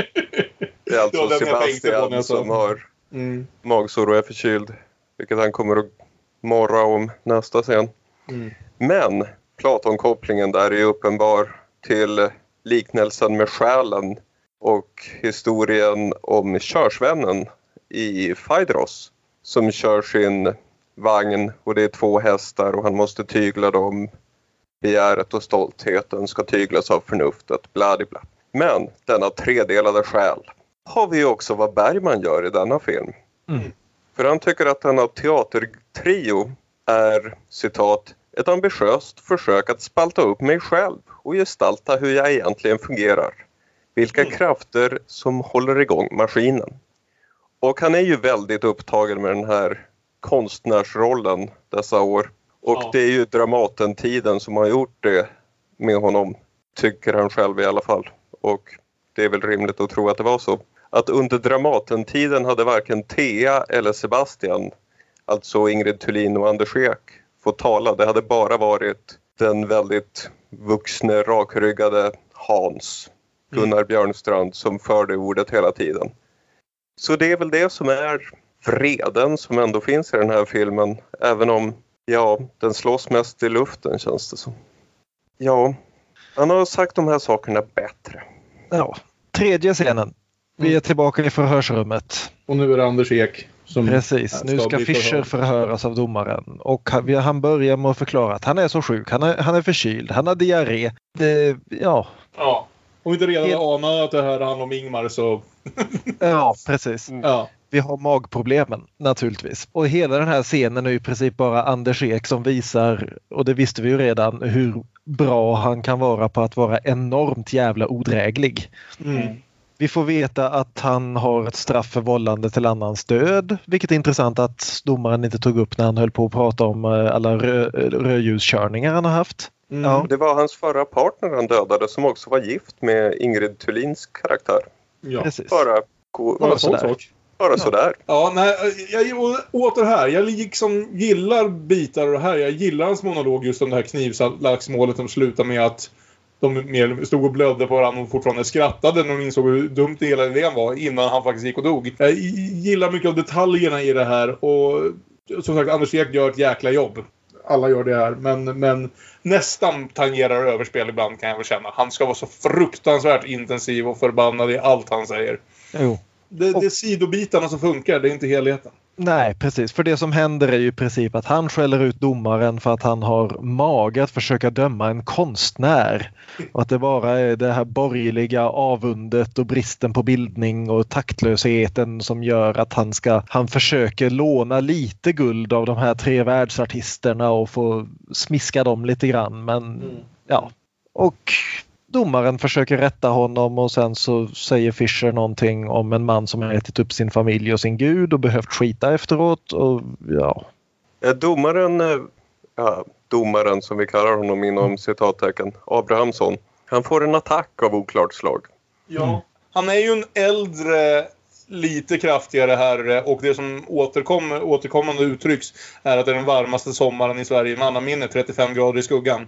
Speaker 5: Det är alltså Sebastian
Speaker 3: sa-
Speaker 5: som har
Speaker 3: Mm.
Speaker 5: magsår och är förkyld. Vilket han kommer att morra om nästa scen.
Speaker 3: Mm.
Speaker 5: Men Platonkopplingen där är uppenbar till liknelsen med själen och historien om körsvännen i Phaedros som kör sin vagn och det är två hästar och han måste tygla dem. Begäret och stoltheten ska tyglas av förnuftet, bla bla. Men denna tredelade själ har vi också vad Bergman gör i denna film.
Speaker 4: Mm.
Speaker 5: För han tycker att denna teatertrio är citat ett ambitiöst försök att spalta upp mig själv och gestalta hur jag egentligen fungerar. Vilka krafter som håller igång maskinen. Och han är ju väldigt upptagen med den här konstnärsrollen dessa år. Och
Speaker 3: Ja.
Speaker 5: det är ju Dramatentiden som har gjort det med honom, tycker han själv i alla fall. Och det är väl rimligt att tro att det var så. Att under Dramatentiden hade varken Thea eller Sebastian, alltså Ingrid Thulin och Anders Ek, fått tala. Det hade bara varit den väldigt vuxne, rakryggade Hans, Gunnar Björnstrand, som förde ordet hela tiden. Så det är väl det som är vreden som ändå finns i den här filmen. Även om, ja, den slås mest i luften känns det som. Ja, han har sagt de här sakerna bättre.
Speaker 4: Ja. Tredje scenen. Vi är tillbaka i förhörsrummet.
Speaker 3: Och nu är det Anders Ek som
Speaker 4: Precis, nu ska Fischer förhöras av domaren och han börjar med att förklara att han är så sjuk, han är, han är förkyld, han har diarré. Det, ja,
Speaker 3: Ja. Om vi inte redan
Speaker 4: Helt-
Speaker 3: anar att det här handlar om Ingmar så... [LAUGHS]
Speaker 4: ja, precis.
Speaker 3: Ja.
Speaker 4: Vi har magproblemen naturligtvis. Och hela den här scenen är i princip bara Anders Ek som visar, och det visste vi ju redan, hur bra han kan vara på att vara enormt jävla odräglig.
Speaker 3: Mm.
Speaker 4: Vi får veta att han har ett straff för vållande till annans död, vilket är intressant att domaren inte tog upp när han höll på att prata om eh, alla rö rödljuskörningar han har haft.
Speaker 3: Mm.
Speaker 4: Ja.
Speaker 5: Det var hans förra partner han dödade som också var gift med Ingrid Thulins karaktär.
Speaker 3: Ja.
Speaker 4: Precis.
Speaker 5: Bara, gå,
Speaker 3: Bara
Speaker 4: Bara sådär.
Speaker 3: sak.
Speaker 5: bara sådär.
Speaker 3: Ja, nej, jag, åter här. Jag liksom gillar bitar av det här. Jag gillar hans monolog just om det här knivslagsmålet som slutar med att de mer stod och blödde på varandra och fortfarande skrattade när de insåg hur dumt det hela idén var innan han faktiskt gick och dog. Jag gillar mycket av detaljerna i det här och som sagt Anders Ek gör ett jäkla jobb. Alla gör det här, men, men nästan tangerar överspel ibland kan jag väl känna. Han ska vara så fruktansvärt intensiv och förbannad i allt han säger.
Speaker 4: Jo.
Speaker 3: Det, det är sidobitarna som funkar, det är inte helheten.
Speaker 4: Nej, precis. För det som händer är ju i princip att han skäller ut domaren för att han har mage att försöka döma en konstnär. Och att det bara är det här borgerliga avundet och bristen på bildning och taktlösheten som gör att han ska, han försöker låna lite guld av de här tre världsartisterna och få smiska dem lite grann. Men ja, och domaren försöker rätta honom och sen så säger Fischer någonting om en man som har ätit upp sin familj och sin gud och behövt skita efteråt. Och ja.
Speaker 5: Domaren, eh, ja, domaren som vi kallar honom inom citattecken, Abrahamsson, han får en attack av oklart slag.
Speaker 3: Ja, han är ju en äldre, lite kraftigare herre och det som återkom, återkommande uttrycks är att det är den varmaste sommaren i Sverige i mannaminne, 35 grader i skuggan.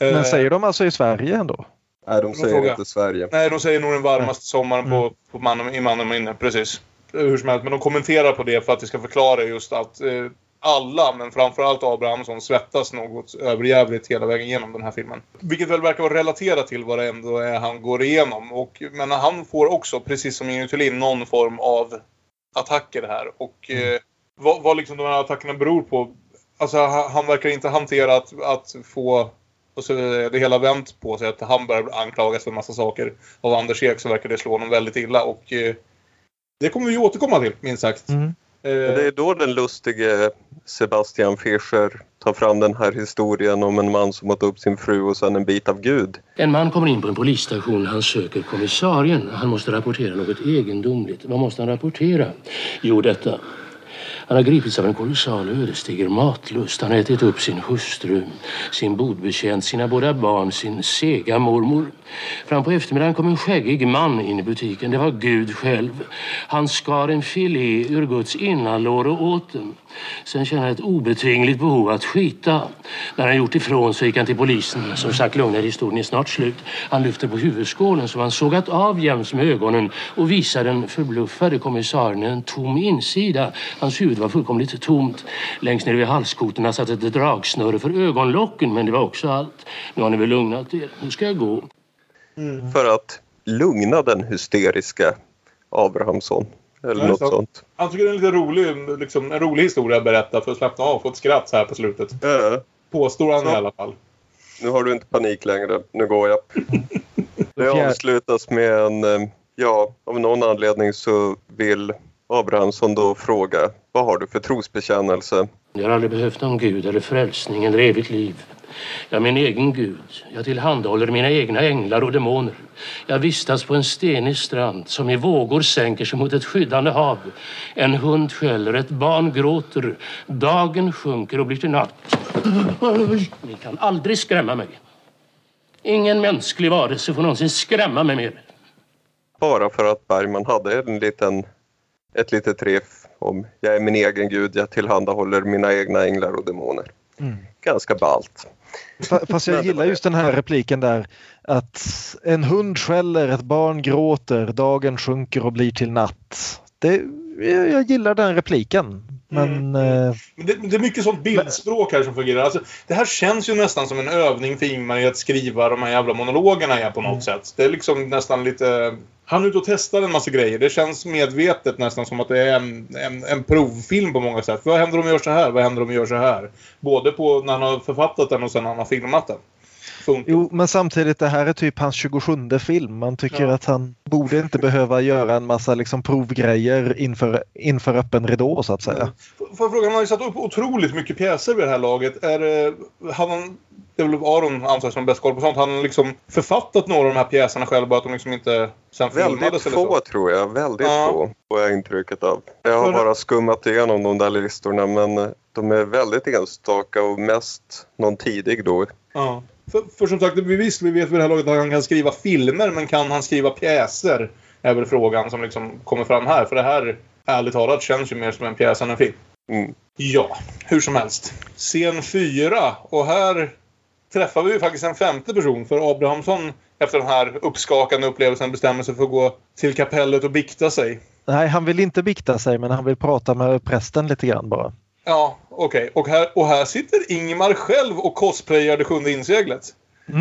Speaker 4: Men
Speaker 3: Eh,
Speaker 4: säger de alltså i Sverige ändå?
Speaker 5: Nej, de säger
Speaker 3: frågar.
Speaker 5: inte Sverige.
Speaker 3: Nej, de säger nog den varmaste sommaren
Speaker 4: Mm.
Speaker 3: på, på man, i mannaminne, precis. Hur som helst, men de kommenterar på det för att det ska förklara just att eh, alla, men framförallt Abrahamsson, svettas något överjävligt hela vägen genom den här filmen. Vilket väl verkar vara relaterat till vad det ändå är han går igenom. Och, men han får också, precis som Ingrid Thulin, någon form av attacker här. Och eh, vad, vad liksom de här attackerna beror på. Alltså han, han verkar inte hantera att, att få och så är det hela vänt på sig att han börjar anklagas för en massa saker. Av Anders Ek så verkar det slå honom väldigt illa och eh, det kommer vi återkomma till, minst sagt.
Speaker 4: Mm.
Speaker 3: Eh,
Speaker 5: Det är då den lustige Sebastian Fischer tar fram den här historien om en man som åt upp sin fru och sen en bit av Gud.
Speaker 2: En man kommer in på en polisstation. Han söker kommissarien. Han måste rapportera något egendomligt. Vad måste han rapportera? Jo, detta. Han har gripits av en kolossal ödesdiger matlust. Han har ätit upp sin hustru, sin bodbetjänt, sina båda barn, sin sega mormor. Fram på eftermiddagen kom en skäggig man in i butiken. Det var Gud själv. Han skar en filé ur Guds innanlår och åt den. Sen kände han ett obetvingligt behov att skita. När han gjort ifrån så gick han till polisen. Som sagt, lugna historien är snart slut. Han lyfte på huvudskålen som han sågat av jäms med ögonen och visade den förbluffade kommissarien en tom insida. Hans huvud var fullkomligt tomt. Längst ner vid halskotorna satt ett dragsnöre för ögonlocken, men det var också allt. Nu har ni väl lugnat er. Nu ska jag gå. Mm.
Speaker 5: För att lugna den hysteriska Abrahamsson. Eller
Speaker 3: Ja,
Speaker 5: något
Speaker 3: så.
Speaker 5: sånt.
Speaker 3: Han tycker det är en lite rolig, liksom, en rolig historia att berätta för att slappna av. Få ett skratt så här på slutet.
Speaker 5: Äh,
Speaker 3: Påstår han
Speaker 5: Så.
Speaker 3: i alla fall.
Speaker 5: nu har du inte panik längre. Nu går jag. [LAUGHS] Det avslutas med en... eh, Ja, av någon anledning så vill Abrahamsson då fråga vad har du för trosbekännelse?
Speaker 2: Jag har aldrig behövt någon gud eller frälsning eller evigt liv. Jag är min egen gud. Jag tillhandahåller mina egna änglar och demoner. Jag vistas på en stenig strand som i vågor sänker sig mot ett skyddande hav. En hund skäller, ett barn gråter. Dagen sjunker och blir till natt. Ni kan aldrig skrämma mig. Ingen mänsklig varelse får någonsin skrämma mig mer.
Speaker 5: Bara för att Bergman hade en liten, ett litet träff om jag är min egen gud, jag tillhandahåller mina egna änglar och demoner.
Speaker 4: Mm.
Speaker 5: Ganska ballt.
Speaker 4: Fa- Fast jag gillar just den här repliken där att en hund skäller, ett barn gråter, dagen sjunker och blir till natt. Det, jag jag gillar den repliken. Men eh,
Speaker 3: Men det, det är mycket sånt bildspråk här som fungerar. Alltså, det här känns ju nästan som en övning för Ingmar i att skriva de här jävla monologerna här på något sätt. Det är liksom nästan lite... Han är ute och testar en massa grejer. Det känns medvetet nästan som att det är en, en, en provfilm på många sätt. Vad händer om vi gör så här? Vad händer om vi gör så här? Både på när han har författat den och sen när han har filmat den. Funkar.
Speaker 4: jo, men samtidigt det här är typ hans 27 film. Man tycker
Speaker 3: Ja.
Speaker 4: att han borde inte behöva göra en massa liksom provgrejer inför, inför öppen ridå så att säga.
Speaker 3: Får jag fråga, han har ju satt upp otroligt mycket pjäser vid det här laget. Är det, han, det är väl Aron antar som har bäst koll på sånt. Han har liksom författat några av de här pjäserna själv bara att de liksom inte sen
Speaker 5: Väldigt
Speaker 3: filmades eller
Speaker 5: få
Speaker 3: så.
Speaker 5: tror jag, väldigt
Speaker 3: Ja.
Speaker 5: få får jag intrycket av. Jag har
Speaker 3: För-
Speaker 5: bara skummat igenom de där listorna men eh, de är väldigt enstaka och mest någon tidig då.
Speaker 3: Ja. För, för som sagt, vi visst, vi vet vid det här laget att han kan skriva filmer, men kan han skriva pjäser? Är väl frågan som liksom kommer fram här. För det här, ärligt talat, känns ju mer som en pjäs än en film.
Speaker 5: Mm.
Speaker 3: Ja, hur som helst. Scen fyra. Och här träffar vi ju faktiskt en femte person. För Abrahamsson, efter den här uppskakande upplevelsen, bestämmer sig för att gå till kapellet och bikta sig.
Speaker 4: Nej, han vill inte bikta sig men han vill prata med prästen lite grann bara.
Speaker 3: Ja, okej. Och, här, och här sitter Ingmar själv och cosplayar det sjunde inseglet. [LAUGHS]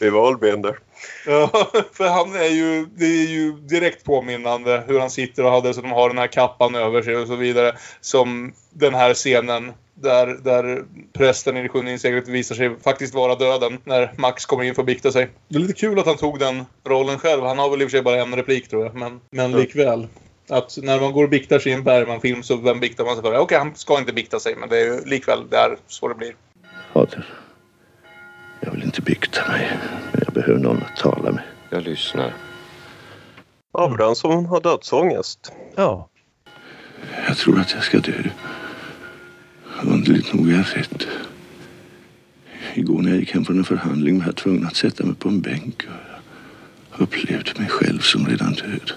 Speaker 5: Vi var Allbender.
Speaker 3: Ja, för han är ju, det är ju direkt påminnande hur han sitter och hade så de har den här kappan över sig och så vidare. Som den här scenen där, där prästen i det sjunde inseglet visar sig faktiskt vara döden när Max kommer in för att bikta sig. Det är lite kul att han tog den rollen själv. Han har väl i och för sig bara en replik tror jag, men, men likväl. Att när man går och biktar sig i en Bergman-film så vem biktar man sig för? Okej, han ska inte bikta sig, men det är ju likväl där så det blir.
Speaker 7: Fader, jag vill inte bikta mig. Men jag behöver någon att tala med.
Speaker 9: Jag lyssnar.
Speaker 5: Abrahamsson har dödsångest.
Speaker 4: Ja.
Speaker 7: Jag tror att jag ska dö. Underligt nog är jag rätt. Igår när jag gick hem från en förhandling var jag tvungen att sätta mig på en bänk. och Jag upplevde mig själv som redan död.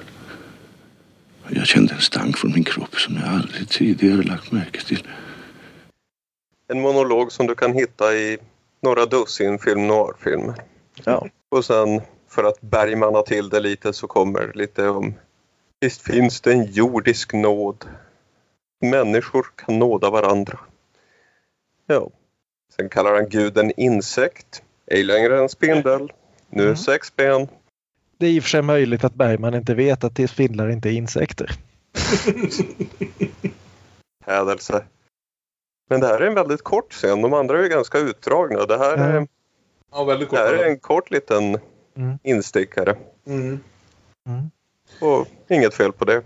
Speaker 7: Jag kände en stank från min kropp som jag aldrig tidigare lagt märke till.
Speaker 5: En monolog som du kan hitta i några dussin film noir-filmer.
Speaker 4: Ja.
Speaker 5: Och sen för att Bergmanna till det lite så kommer lite om Visst finns det en jordisk nåd. Människor kan nåda varandra. Ja. Sen kallar han Gud en insekt. Ej längre en spindel. Nu sex ben.
Speaker 4: Det är i och för sig möjligt att Bergman inte vet att spindlar inte är insekter. [LAUGHS]
Speaker 5: Hädelse. Men det här är en väldigt kort scen. De andra är ju ganska utdragna. Det här är,
Speaker 3: Ja, väldigt
Speaker 5: det
Speaker 3: kort.
Speaker 5: här är en kort liten
Speaker 4: Mm.
Speaker 5: instickare.
Speaker 3: Mm.
Speaker 4: Mm.
Speaker 5: Och inget fel på det.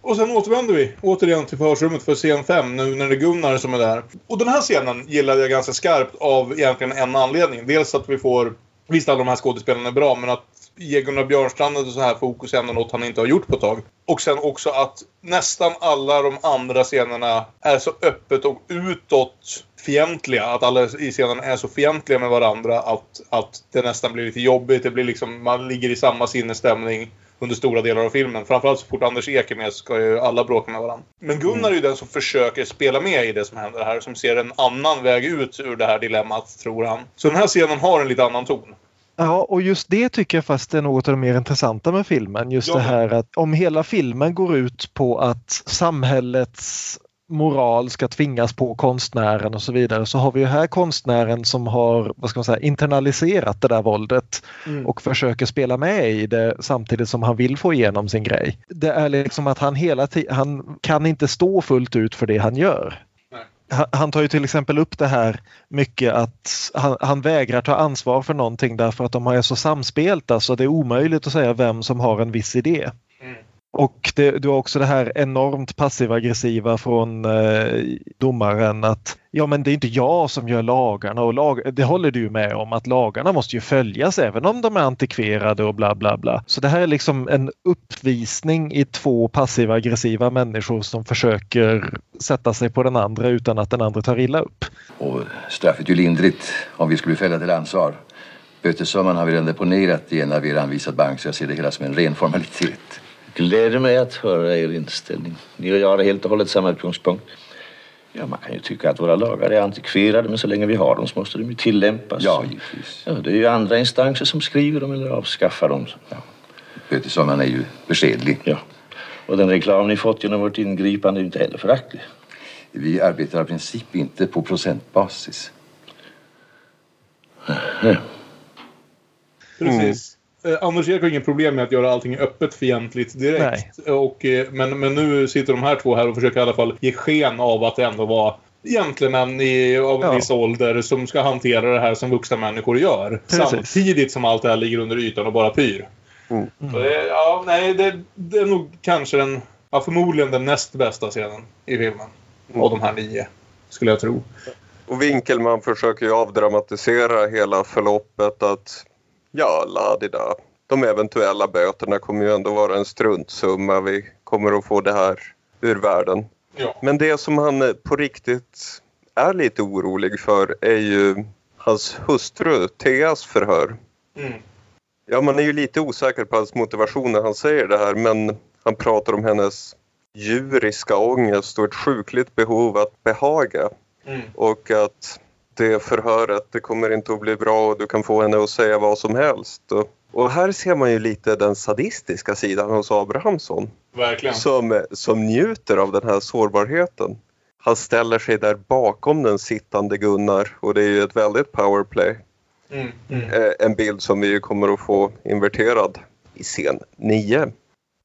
Speaker 3: Och sen återvänder vi återigen till förhörsrummet för scen 5 nu när det är Gunnar som är där. Och den här scenen gillade jag ganska skarpt av egentligen en anledning. Dels att vi får, visst alla de här skådespelarna är bra, men att ge Gunnar Björnstrand ett så här fokus är ändå något han inte har gjort på ett tag. Och sen också att nästan alla de andra scenerna är så öppet och utåt fientliga. Att alla i scenen är så fientliga med varandra att, att det nästan blir lite jobbigt. Det blir liksom, man ligger i samma sinnesstämning under stora delar av filmen. Framförallt så fort Anders Ek är med så ska ju alla bråka med varandra. Men Gunnar är ju den som försöker spela med i det som händer här. Som ser en annan väg ut ur det här dilemmat, tror han. Så den här scenen har en lite annan ton.
Speaker 4: Ja, och just det tycker jag fast är något av det mer intressanta med filmen. Just
Speaker 3: Ja.
Speaker 4: det här att om hela filmen går ut på att samhällets moral ska tvingas på konstnären och så vidare så har vi ju här konstnären som har vad ska man säga, internaliserat det där våldet
Speaker 3: Mm.
Speaker 4: och försöker spela med i det samtidigt som han vill få igenom sin grej. Det är liksom att han hela tiden, han kan inte stå fullt ut för det han gör. Han- tar ju till exempel upp det här mycket att han, han vägrar ta ansvar för någonting därför att de är så samspelta så alltså det är omöjligt att säga vem som har en viss idé. Och det, du har också det här enormt passiv-aggressiva från eh, domaren att ja men det är inte jag som gör lagarna och lag, det håller du ju med om att lagarna måste ju följas även om de är antikverade och bla bla bla. Så det här är liksom en uppvisning i två passiv-aggressiva människor som försöker sätta sig på den andra utan att den andra tar illa upp.
Speaker 1: Och straffet är ju lindrigt om vi skulle fälla till ansvar. Bötessumman har vi redan deponerat i en av er anvisad bank så jag ser det hela som en ren formalitet.
Speaker 10: Gläder mig att höra er inställning. Ni och jag har helt och hållet samma utgångspunkt. Ja, man kan ju tycka att våra lagar är antikverade, men så länge vi har dem så måste de ju tillämpas.
Speaker 1: Ja, givetvis.
Speaker 10: Ja, det är ju andra instanser som skriver dem eller avskaffar dem. Ja.
Speaker 1: Bötessumman är ju beskedlig.
Speaker 10: ja. Och den reklam ni fått genom vårt ingripande är inte heller föraktlig.
Speaker 1: Vi arbetar av princip inte på procentbasis.
Speaker 10: Ja.
Speaker 3: Precis. Eh, Anders Ek har ingen problem med att göra allting öppet fientligt direkt. Och, eh, men, men nu sitter de här två här och försöker i alla fall ge sken av att det ändå var gentlemän i, av en
Speaker 4: Ja.
Speaker 3: viss ålder som ska hantera det här som vuxna människor gör.
Speaker 4: Precis.
Speaker 3: Samtidigt som allt det här ligger under ytan och bara pyr.
Speaker 5: Mm.
Speaker 3: Så det, ja, nej, det, det är nog kanske den, ja, förmodligen den näst bästa scenen i filmen. Av de här nio, skulle jag tro.
Speaker 5: Och Winkelman försöker ju avdramatisera hela förloppet att ja, ladida. De eventuella böterna kommer ju ändå vara en struntsumma. Vi kommer att få det här ur världen.
Speaker 3: Ja.
Speaker 5: Men det som han eh, på riktigt är lite orolig för är ju hans hustru Theas förhör.
Speaker 3: Mm.
Speaker 5: Ja, man är ju lite osäker på hans motivation när han säger det här men han pratar om hennes djuriska ångest och ett sjukligt behov att behaga.
Speaker 3: Mm.
Speaker 5: Och att det förhöret, det kommer inte att bli bra och du kan få henne att säga vad som helst. Och, här ser man ju lite den sadistiska sidan hos Abrahamsson
Speaker 3: Verkligen.
Speaker 5: som, som njuter av den här sårbarheten. Han ställer sig där bakom den sittande Gunnar och det är ju ett väldigt powerplay.
Speaker 3: Mm. Mm.
Speaker 5: Eh, En bild som vi ju kommer att få inverterad i scen 9.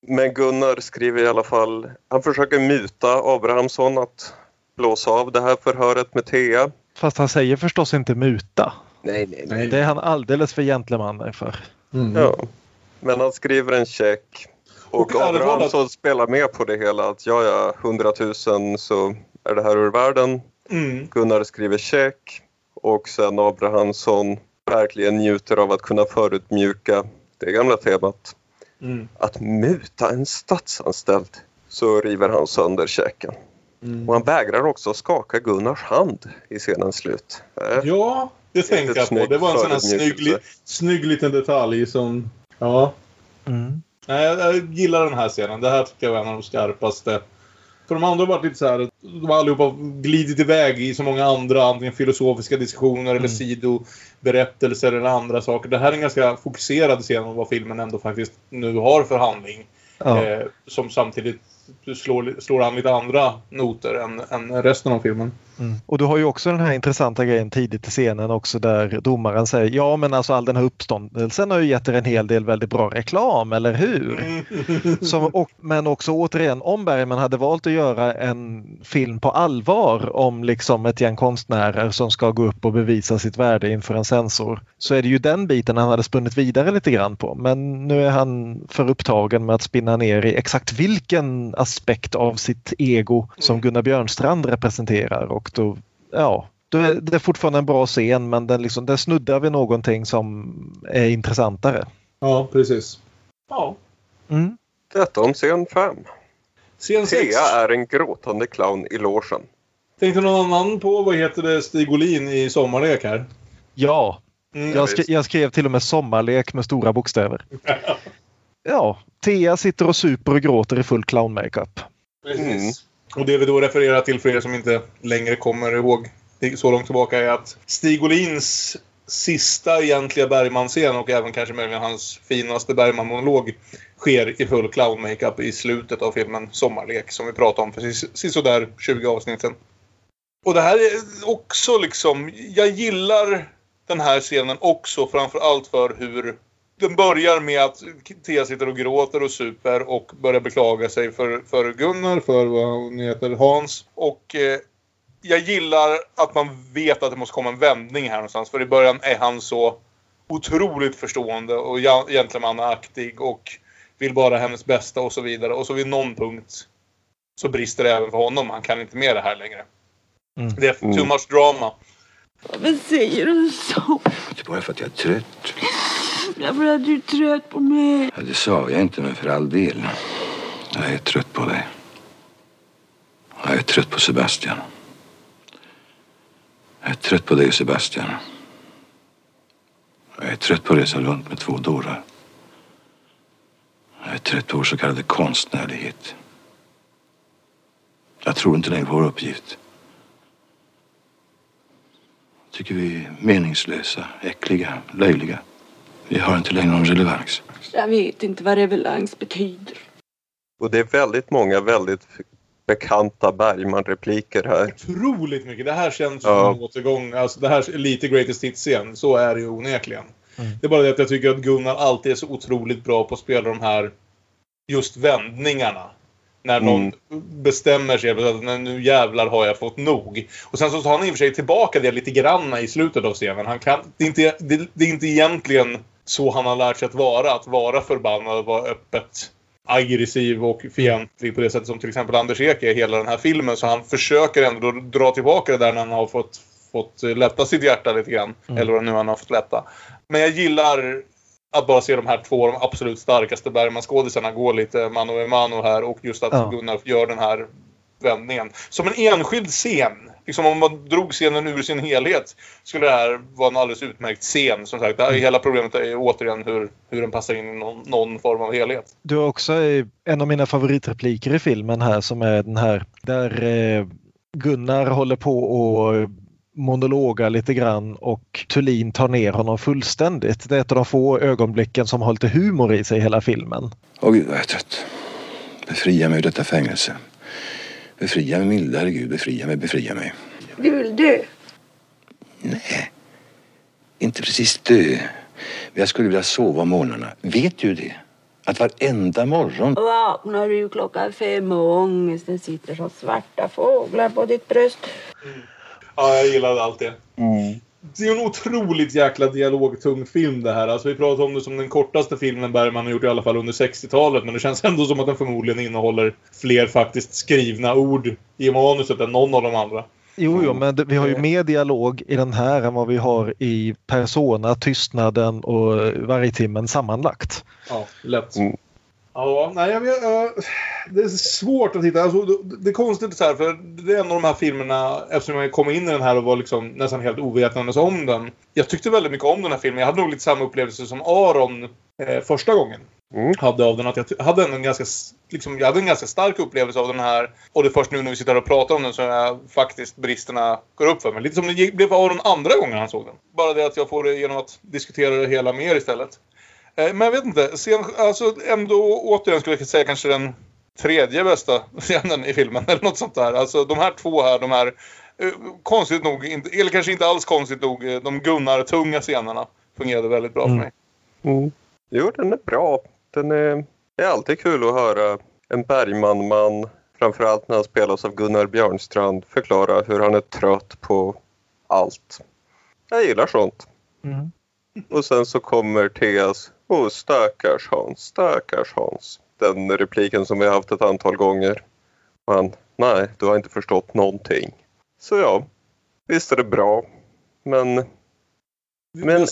Speaker 5: Men Gunnar skriver i alla fall, han försöker muta Abrahamsson att blåsa av det här förhöret med Thea.
Speaker 4: Fast han säger förstås inte muta.
Speaker 5: Nej, nej, nej.
Speaker 4: Det är han alldeles för gentleman för.
Speaker 5: Ja. Men han skriver en check. Och, Abrahamsson spelar med på det hela att ja, ja, 100 000 så är det här ur världen.
Speaker 3: Mm.
Speaker 5: Gunnar skriver check och sen Abrahamsson verkligen njuter av att kunna förutmjuka det gamla temat.
Speaker 3: Mm.
Speaker 5: Att muta en statsanställd så river han sönder käken.
Speaker 3: Mm.
Speaker 5: Och han vägrar också skaka Gunnars hand i scenens slut. Eh,
Speaker 3: Ja, det tänkte jag på. Det var en sån här snygg, snygg liten detalj som... Ja.
Speaker 4: Mm.
Speaker 3: Nej, jag, jag gillar den här scenen. Det här tycker jag var en av de skarpaste. För de andra har varit lite så här, de har allihopa glidit iväg i så många andra, antingen filosofiska diskussioner eller sidoberättelser eller andra saker. Det här är en ganska fokuserad scen om vad filmen ändå faktiskt nu har för handling.
Speaker 4: Ja.
Speaker 3: Eh, som samtidigt slår, slår an lite andra noter än, än resten av filmen.
Speaker 4: Mm. Och du har ju också den här intressanta grejen tidigt i scenen också där domaren säger ja men alltså all den här uppståndelsen har ju gett er en hel del väldigt bra reklam, eller hur? [LAUGHS] Som, och, men också återigen, om Bergman hade valt att göra en film på allvar om liksom ett gäng konstnärer som ska gå upp och bevisa sitt värde inför en censor så är det ju den biten han hade spunnit vidare lite grann på. Men nu är han för upptagen med att spinna ner i exakt vilken aspekt av sitt ego som Gunnar Björnstrand representerar och då, ja, då är det fortfarande en bra scen men den, liksom, den snuddar vid någonting som är intressantare.
Speaker 3: Ja, precis. Ja.
Speaker 4: Mm.
Speaker 5: Detta om scen 5.
Speaker 3: Scen sex.
Speaker 5: Thea är en gråtande clown i logen.
Speaker 3: Tänkte någon annan på, vad heter det, Stig Olin i Sommarlek här?
Speaker 4: Ja,
Speaker 3: Mm.
Speaker 4: jag, skrev, jag skrev till och med sommarlek med stora bokstäver. [LAUGHS] Ja, Thea sitter och super och gråter i full clown-makeup.
Speaker 3: Precis.
Speaker 5: Mm.
Speaker 3: Och det vi då refererar till för er som inte längre kommer ihåg så långt tillbaka är att Stig Olins sista egentliga Bergman-scen och även kanske möjligen hans finaste Bergman-monolog sker i full clown-makeup i slutet av filmen Sommarlek som vi pratade om för sisådär 20 avsnitt sedan. Och det här är också liksom, jag gillar den här scenen också framför allt för hur den börjar med att Thea sitter och gråter och super och börjar beklaga sig för, för Gunnar, för vad hon heter, Hans. Och eh, jag gillar att man vet att det måste komma en vändning här någonstans. För i början är han så otroligt förstående och gentlemannaaktig och vill bara hennes bästa och så vidare. Och så vid någon punkt så brister det även för honom. Han kan inte med det här längre.
Speaker 4: Mm.
Speaker 3: Det är too much drama.
Speaker 8: Vad säger du så?
Speaker 1: Det är bara för att jag är trött.
Speaker 8: Därför att du är trött på mig.
Speaker 1: Ja, det sa jag inte, men för all del. Jag är trött på dig. Jag är trött på Sebastian. Jag är trött på dig, Sebastian. Jag är trött på att resa runt med två dårar. Jag är trött på vår så kallade konstnärlighet. Jag tror inte längre på vår uppgift. Jag tycker vi är meningslösa, äckliga, löjliga. Vi har inte längre någon relevans.
Speaker 8: Jag vet inte vad revelans betyder.
Speaker 5: Och det är väldigt många väldigt bekanta Bergman-repliker här.
Speaker 3: Otroligt mycket. Det här känns
Speaker 5: Ja.
Speaker 3: som en återgång. Alltså det här är lite greatest hits-scen. Så är det ju onekligen.
Speaker 4: Mm.
Speaker 3: Det är bara det att jag tycker att Gunnar alltid är så otroligt bra på att spela de här just vändningarna. När någon
Speaker 5: Mm.
Speaker 3: bestämmer sig för att "Nej, nu jävlar har jag fått nog. Och sen så tar han i och för sig tillbaka det lite granna i slutet av scenen. Han kan, det, är inte, det, det är inte egentligen så han har lärt sig att vara. Att vara förbannad och vara öppet aggressiv och fientlig på det sättet som till exempel Anders Ek är i hela den här filmen. Så han försöker ändå dra tillbaka det där när han har fått, fått lätta sitt hjärta lite grann. Eller vad nu han har fått lätta. Men jag gillar att bara se de här två, de absolut starkaste Bergman-skådisarna gå lite mano a mano här och just att
Speaker 4: Ja.
Speaker 3: Gunnar gör den här vändningen. Som en enskild scen. Liksom om man drog scenen ur sin helhet skulle det här vara en alldeles utmärkt scen. Som sagt, det här, hela problemet är återigen hur, hur den passar in i någon, någon form av helhet.
Speaker 4: Du har också en av mina favoritrepliker i filmen här som är den här där eh, Gunnar håller på och monologar lite grann och Thulin tar ner honom fullständigt. Det är ett av de få ögonblicken som har lite humor i sig i hela filmen.
Speaker 1: Åh gud vad jag är trött. Befria mig ur detta fängelse. Befria mig mildare Gud, befria mig, befria mig.
Speaker 8: Du vill dö.
Speaker 1: Nej, inte precis dö. Men jag skulle vilja sova om morgnarna. Vet du det? Att varenda morgon
Speaker 8: Vaknar du klockan fem och ångesten sitter som svarta fåglar på ditt bröst.
Speaker 3: Ja, jag gillade allt det. Det är en otroligt jäkla dialogtung film det här. Alltså vi pratar om det som den kortaste filmen Bergman har gjort i alla fall under 60-talet. Men det känns ändå som att den förmodligen innehåller fler faktiskt skrivna ord i manuset än någon av de andra.
Speaker 4: Jo, jo, men det, vi har ju mer dialog i den här än vad vi har i Persona, Tystnaden och Vargtimmen sammanlagt.
Speaker 3: Ja, lätt.
Speaker 5: Mm.
Speaker 3: Ja, nej, jag jag, det är svårt att hitta. Alltså, det, det är konstigt så här, för det är en av de här filmerna, eftersom jag kom in i den här och var liksom nästan helt ovetandes om den. Jag tyckte väldigt mycket om den här filmen. Jag hade nog lite samma upplevelse som Aron eh, första gången.
Speaker 5: Mm.
Speaker 3: Hade av den att jag hade en ganska, liksom, jag hade en ganska stark upplevelse av den här. Och det är först nu när vi sitter här och pratar om den som jag faktiskt bristerna går upp för mig. Lite som det blev för Aron andra gången han såg den. Bara det att jag får det genom att diskutera det hela mer istället. Eh, Men jag vet inte. Scen, alltså ändå återigen skulle jag säga kanske den tredje bästa [LAUGHS] scenen i filmen. Eller något sånt där. Alltså de här två här, de här eh, konstigt nog, eller kanske inte alls konstigt nog, eh, de Gunnar-tunga scenerna fungerade väldigt bra
Speaker 4: Mm.
Speaker 3: för mig.
Speaker 5: Mm. Jo, den är bra. Den är, det är alltid kul att höra en Bergman-man, framförallt när han spelas av Gunnar Björnstrand, förklara hur han är trött på allt. Jag gillar sånt.
Speaker 4: Mm.
Speaker 5: Och sen så kommer Theas Åh stackars Hans, stackars Hans. Den repliken som vi har haft ett antal gånger. Han, nej, du har inte förstått någonting. Så ja, visst är det bra. Men
Speaker 3: Vi
Speaker 5: Men-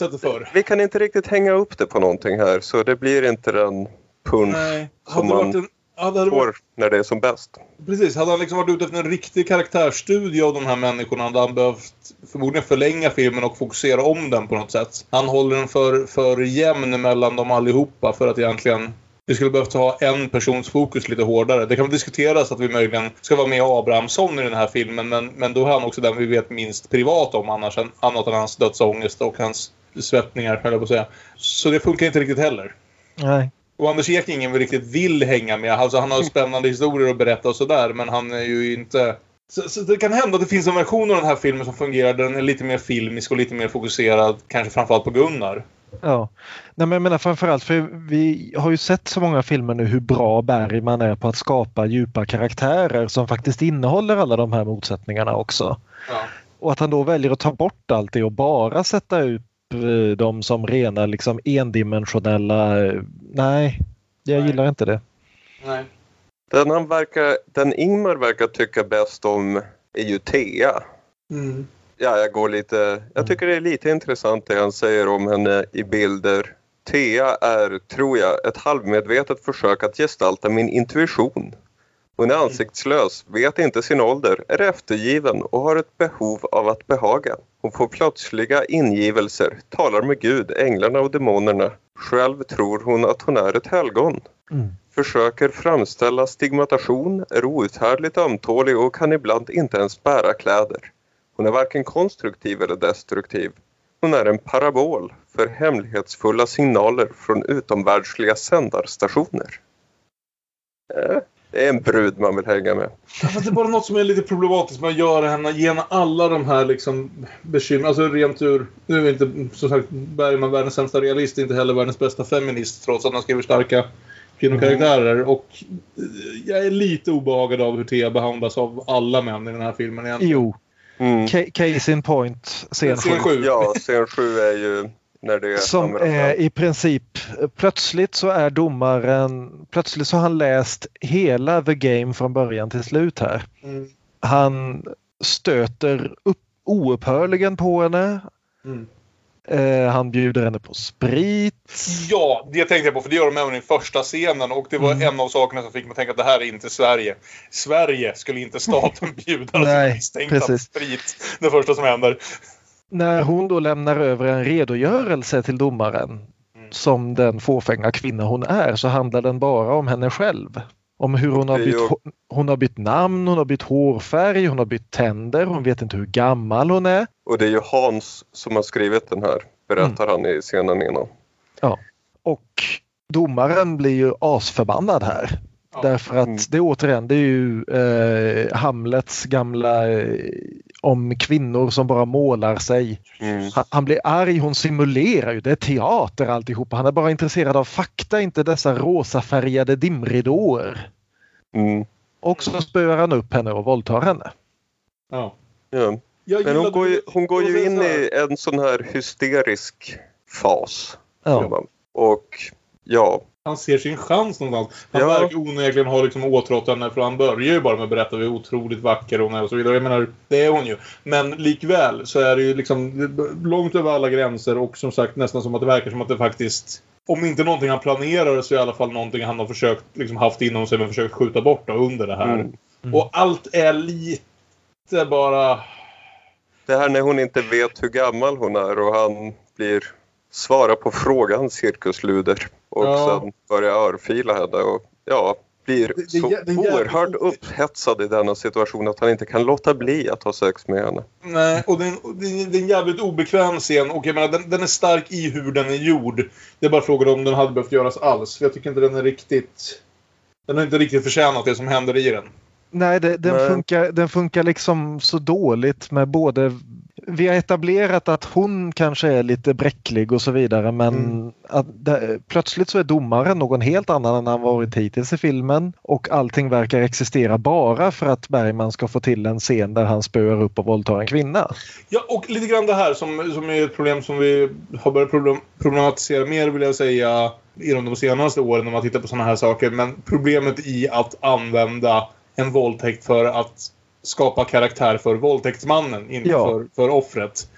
Speaker 5: vi kan inte riktigt hänga upp det på någonting här så det blir inte den punch
Speaker 3: Nej.
Speaker 5: som man
Speaker 3: en, hade
Speaker 5: får när det är som bäst.
Speaker 3: precis, hade han liksom varit ute efter en riktig karaktärsstudie av de här människorna hade han behövt förmodligen förlänga filmen och fokusera om den på något sätt. Han håller den för, för jämn mellan dem allihopa för att egentligen vi skulle behövt ha en persons fokus lite hårdare. Det kan väl diskuteras att vi möjligen ska vara med Abrahamsson i den här filmen men, men då är han också den vi vet minst privat om annars än, annat än hans dödsångest och hans svettningar, höll jag på att säga. Så det funkar inte riktigt heller.
Speaker 4: Nej.
Speaker 3: Och Anders Eking ingen riktigt vill hänga med. Alltså han har spännande historier att berätta och sådär men han är ju inte... Så, så det kan hända att det finns en version av den här filmen som fungerar den är lite mer filmisk och lite mer fokuserad kanske framförallt på Gunnar.
Speaker 4: Ja. Nej, men jag menar framförallt för vi har ju sett så många filmer nu hur bra Bergman är på att skapa djupa karaktärer som faktiskt innehåller alla de här motsättningarna också.
Speaker 3: Ja.
Speaker 4: Och att han då väljer att ta bort allt det och bara sätta eh, dem som rena liksom endimensionella... eh, Nej, jag
Speaker 3: Nej.
Speaker 4: gillar inte det.
Speaker 3: Nej.
Speaker 5: Den, han verkar, den Ingmar verkar tycka bäst om är ju Thea.
Speaker 3: Mm.
Speaker 5: Ja, jag går lite... Jag tycker det är lite intressant det han säger om henne i bilder. Thea är, tror jag, ett halvmedvetet försök att gestalta min intuition. Hon är ansiktslös, vet inte sin ålder, är eftergiven och har ett behov av att behaga. Hon får plötsliga ingivelser, talar med Gud, änglarna och demonerna. Själv tror hon att hon är ett helgon.
Speaker 4: Mm.
Speaker 5: Försöker framställa stigmatation, är outhärdligt ömtålig och kan ibland inte ens bära kläder. Hon är varken konstruktiv eller destruktiv. Hon är en parabol för hemlighetsfulla signaler från utomvärldsliga sändarstationer. Det är en brud man vill hänga med.
Speaker 3: Ja, fast det är bara något som är lite problematiskt med att göra henne, ge henne alla de här liksom bekymren. Alltså rent ur, nu är inte som sagt Bergman världens sämsta realist, inte heller världens bästa feminist trots att han skriver starka kvinnokaraktärer. Och eh, jag är lite obehagad av hur Thea behandlas av alla män i den här filmen egentligen.
Speaker 4: Jo,
Speaker 5: Mm.
Speaker 4: ca- case in point, scen
Speaker 3: Scen
Speaker 4: sju.
Speaker 3: sju.
Speaker 5: Ja, scen 7 är ju när det
Speaker 4: Som är i princip, plötsligt så är domaren, plötsligt så har han läst hela the game från början till slut här.
Speaker 3: Mm.
Speaker 4: Han stöter upp oupphörligen på henne.
Speaker 3: Mm.
Speaker 4: Eh, han bjuder henne på sprit.
Speaker 3: Ja, det tänkte jag på för det gör de även i första scenen och det var
Speaker 4: Mm.
Speaker 3: en av sakerna som fick mig att tänka att det här är inte Sverige. Sverige skulle inte staten [LAUGHS] bjuda
Speaker 4: Nej,
Speaker 3: misstänkta sprit. Det första som händer.
Speaker 4: När hon då lämnar över en redogörelse till domaren
Speaker 3: Mm.
Speaker 4: som den fåfänga kvinna hon är så handlar den bara om henne själv. Om hur hon har, bytt, hon har bytt namn, hon har bytt hårfärg, hon har bytt tänder, hon vet inte hur gammal hon är.
Speaker 5: Och det är ju Hans som har skrivit den här, berättar han i scenen innan.
Speaker 4: Och domaren blir ju asförbannad här.
Speaker 3: Ja.
Speaker 4: Därför att
Speaker 5: Mm.
Speaker 4: det återigen, det är ju eh, Hamlets gamla eh, om kvinnor som bara målar sig.
Speaker 5: Mm.
Speaker 4: Han, han blir arg, hon simulerar ju, det är teater alltihopa. Han är bara intresserad av fakta, inte dessa rosafärgade dimridåer.
Speaker 5: Mm.
Speaker 4: Och så spöar han upp henne och våldtar henne.
Speaker 3: Ja.
Speaker 5: Ja. Men hon går ju, hon går ju in i en sån här hysterisk fas.
Speaker 4: Ja.
Speaker 5: Och Ja.
Speaker 3: Han ser sin chans någonstans. Han
Speaker 5: Ja.
Speaker 3: verkar onekligen ha liksom åtrått henne för han börjar ju bara med att berätta hur otroligt vacker hon är och så vidare. Jag menar, det är hon ju. Men likväl så är det ju liksom långt över alla gränser och som sagt nästan som att det verkar som att det faktiskt om inte någonting han planerar så är i alla fall någonting han har försökt liksom haft inom sig men försökt skjuta bort då, under det här.
Speaker 5: Mm.
Speaker 3: Och allt är lite bara...
Speaker 5: Det här när hon inte vet hur gammal hon är och han blir svara på frågan cirkusluder och
Speaker 3: Ja.
Speaker 5: sen börjar örfila henne och ja, blir
Speaker 3: Det- det-
Speaker 5: så
Speaker 3: det
Speaker 5: oerhört upphetsad i denna situation att han inte kan låta bli att ha sex med henne.
Speaker 3: Nej, och det är en jävligt obekväm scen och jag menar den, den är stark i hur den är gjord. Det är bara frågan om den hade behövt göras alls. För jag tycker inte den är riktigt... Den har inte riktigt förtjänat det som händer i den.
Speaker 4: Nej, det, den,
Speaker 5: Nej.
Speaker 4: Funkar, den funkar liksom så dåligt med både vi har etablerat att hon kanske är lite bräcklig och så vidare men
Speaker 3: Mm.
Speaker 4: det, plötsligt så är domaren någon helt annan än han varit hittills i filmen och allting verkar existera bara för att Bergman ska få till en scen där han spöar upp och våldtar en kvinna.
Speaker 3: Ja, och lite grann det här som, som är ett problem som vi har börjat problem, problematisera mer vill jag säga inom de senaste åren när man tittar på sådana här saker. Men problemet i att använda en våldtäkt för att skapa karaktär för våldtäktsmannen, inte
Speaker 4: Ja.
Speaker 3: för, för offret.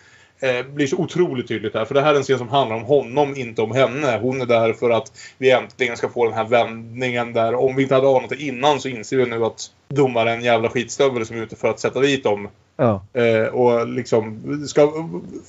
Speaker 3: Eh, blir så otroligt tydligt här. För det här är en scen som handlar om honom, inte om henne. Hon är där för att vi äntligen ska få den här vändningen där. Om vi inte hade anat det innan så inser vi nu att domaren är en jävla skitstövel som är ute för att sätta dit dem.
Speaker 4: Ja.
Speaker 3: Eh, och liksom, ska,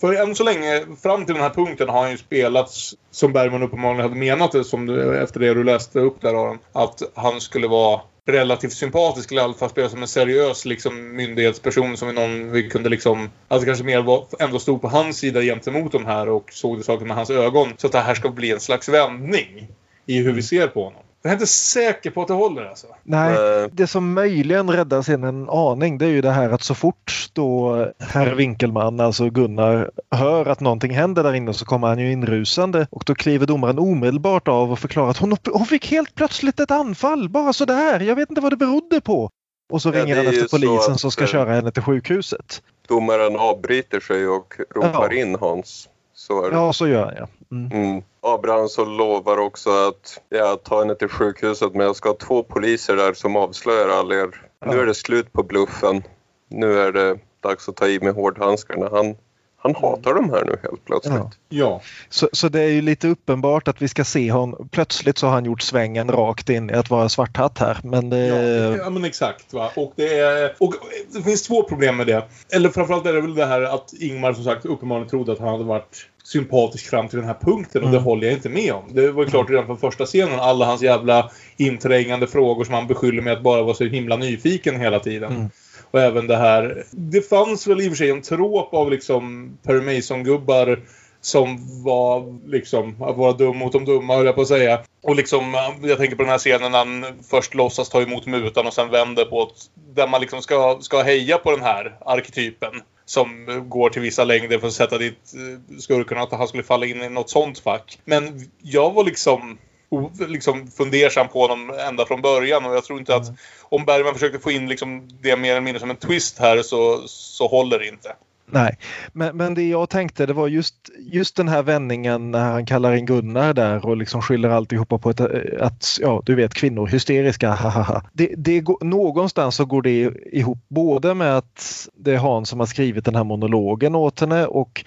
Speaker 3: för än så länge, fram till den här punkten har han ju spelat som Bergman uppenbarligen hade menat det, som du, efter det du läste upp där Aron. Att han skulle vara relativt sympatisk, eller i alla fall spelade som en seriös liksom, myndighetsperson som är någon vi kunde liksom... Alltså kanske mer var, ändå stod på hans sida gentemot de här och såg det saker med hans ögon. Så att det här ska bli en slags vändning i hur vi ser på honom. Jag är inte säker på att det håller alltså.
Speaker 4: Nej,
Speaker 5: Eh,
Speaker 4: det som möjligen räddar scenen en aning det är ju det här att så fort då herr Winkelman, alltså Gunnar, hör att någonting händer där inne så kommer han ju inrusande och då kliver domaren omedelbart av och förklarar att hon, hon fick helt plötsligt ett anfall, bara sådär, jag vet inte vad det berodde på. Och så
Speaker 5: Ja,
Speaker 4: ringer han efter polisen som ska
Speaker 5: eh,
Speaker 4: köra henne till sjukhuset.
Speaker 5: domaren avbryter sig och ropar
Speaker 4: Ja.
Speaker 5: in Hans. Så är det.
Speaker 4: Ja, så gör han ja. Mm.
Speaker 5: Mm. Abrahamsson lovar också att ja, ta henne till sjukhuset men jag ska ha två poliser där som avslöjar all er. Nu är det slut på bluffen. Nu är det dags att ta i med hårdhandskarna. Han, han hatar de här nu helt plötsligt.
Speaker 4: Ja.
Speaker 3: Ja.
Speaker 4: Så, så det är ju lite uppenbart att vi ska se honom. Plötsligt så har han gjort svängen rakt in i att vara svarthatt här. Men det,
Speaker 3: Ja, ja men exakt. Va? Och, det är, och det finns två problem med det. Eller framförallt är det väl det här att Ingmar som sagt uppenbarligen trodde att han hade varit sympatisk fram till den här punkten och
Speaker 4: Mm.
Speaker 3: det håller jag inte med om. Det var ju klart redan från första scenen. Alla hans jävla inträngande frågor som han beskyller mig att bara vara så himla nyfiken hela tiden.
Speaker 4: Mm.
Speaker 3: Och även det här. Det fanns väl i och för sig en tråp av liksom Perry Mason-gubbar som var liksom att vara dum mot de dumma höll jag på att säga. Och liksom, jag tänker på den här scenen när han först låtsas ta emot mutan och sen vänder på ett, där man liksom ska, ska heja på den här arketypen. Som går till vissa längder för att sätta dit eh, skurken att han skulle falla in i något sånt fack. Men jag var liksom liksom fundersam på honom ända från början och jag tror inte att om Bergman försökte få in liksom det mer eller mindre som en twist här så, så håller det inte.
Speaker 4: Nej, men, men det jag tänkte det var just, just den här vändningen när han kallar in Gunnar där och liksom skyller alltihopa på ett, att, ja du vet kvinnor hysteriska, hahaha. Det, det någonstans så går det ihop både med att det är Hans som har skrivit den här monologen åt henne och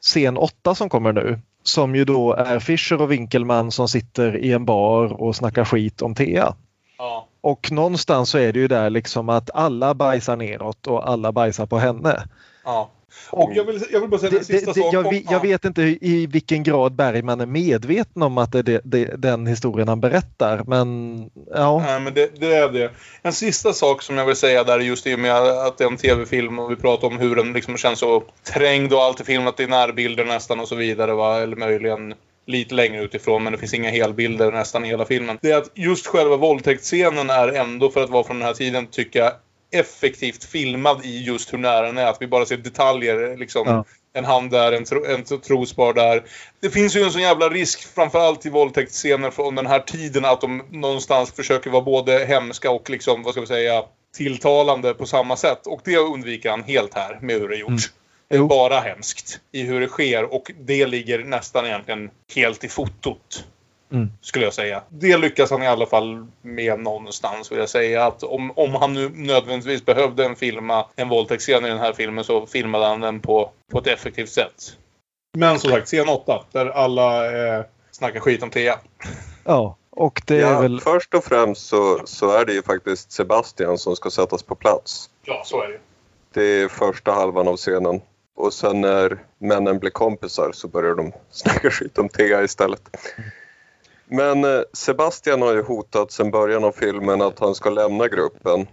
Speaker 4: scen 8 som kommer nu. Som ju då är Fischer och Winkelman som sitter i en bar och snackar skit om Thea.
Speaker 3: Ja.
Speaker 4: Och någonstans så är det ju där liksom att alla bajsar neråt och alla bajsar på henne.
Speaker 3: ja. Och jag vill, jag vill bara säga en
Speaker 4: Det,
Speaker 3: sista
Speaker 4: det,
Speaker 3: sak.
Speaker 4: jag,
Speaker 3: om-
Speaker 4: vet- jag
Speaker 3: ja.
Speaker 4: vet inte i vilken grad Bergman är medveten om att det är det, den historien han berättar men ja.
Speaker 3: Nej, men det, är det. En sista sak som jag vill säga där är just i och med att det är en tv-film och vi pratar om hur den liksom känns så trängd och allt är filmat i närbilder nästan och så vidare va. Eller möjligen lite längre utifrån men det finns inga helbilder nästan i hela filmen. Det är att just själva våldtäktsscenen är ändå för att vara från den här tiden tycker jag effektivt filmad i just hur nära den är. Att vi bara ser detaljer liksom.
Speaker 4: Ja.
Speaker 3: En hand där, en, tro, en trosbar där. Det finns ju en sån jävla risk, framförallt i våldtäktsscener från den här tiden, att de någonstans försöker vara både hemska och liksom, vad ska vi säga, tilltalande på samma sätt. Och det undviker han helt här med hur det är gjort.
Speaker 4: Mm.
Speaker 3: Det är bara hemskt i hur det sker och det ligger nästan egentligen helt i fotot.
Speaker 4: Mm.
Speaker 3: Skulle jag säga. Det lyckas han i alla fall med någonstans vill jag säga. Att om, om han nu nödvändigtvis behövde en filma en våldtäktsscen i den här filmen så filmade han den på, på ett effektivt sätt. Men som sagt, scen 8 där alla eh, snackar skit om Thea.
Speaker 4: Ja, och det är
Speaker 5: Ja,
Speaker 4: väl...
Speaker 5: Först och främst så, så är det ju faktiskt Sebastian som ska sättas på plats.
Speaker 3: Ja, så är det.
Speaker 5: Det är första halvan av scenen. Och sen när männen blir kompisar så börjar de [LAUGHS] snacka skit om Thea istället. Men eh, Sebastian har ju hotat sedan början av filmen att han ska lämna gruppen.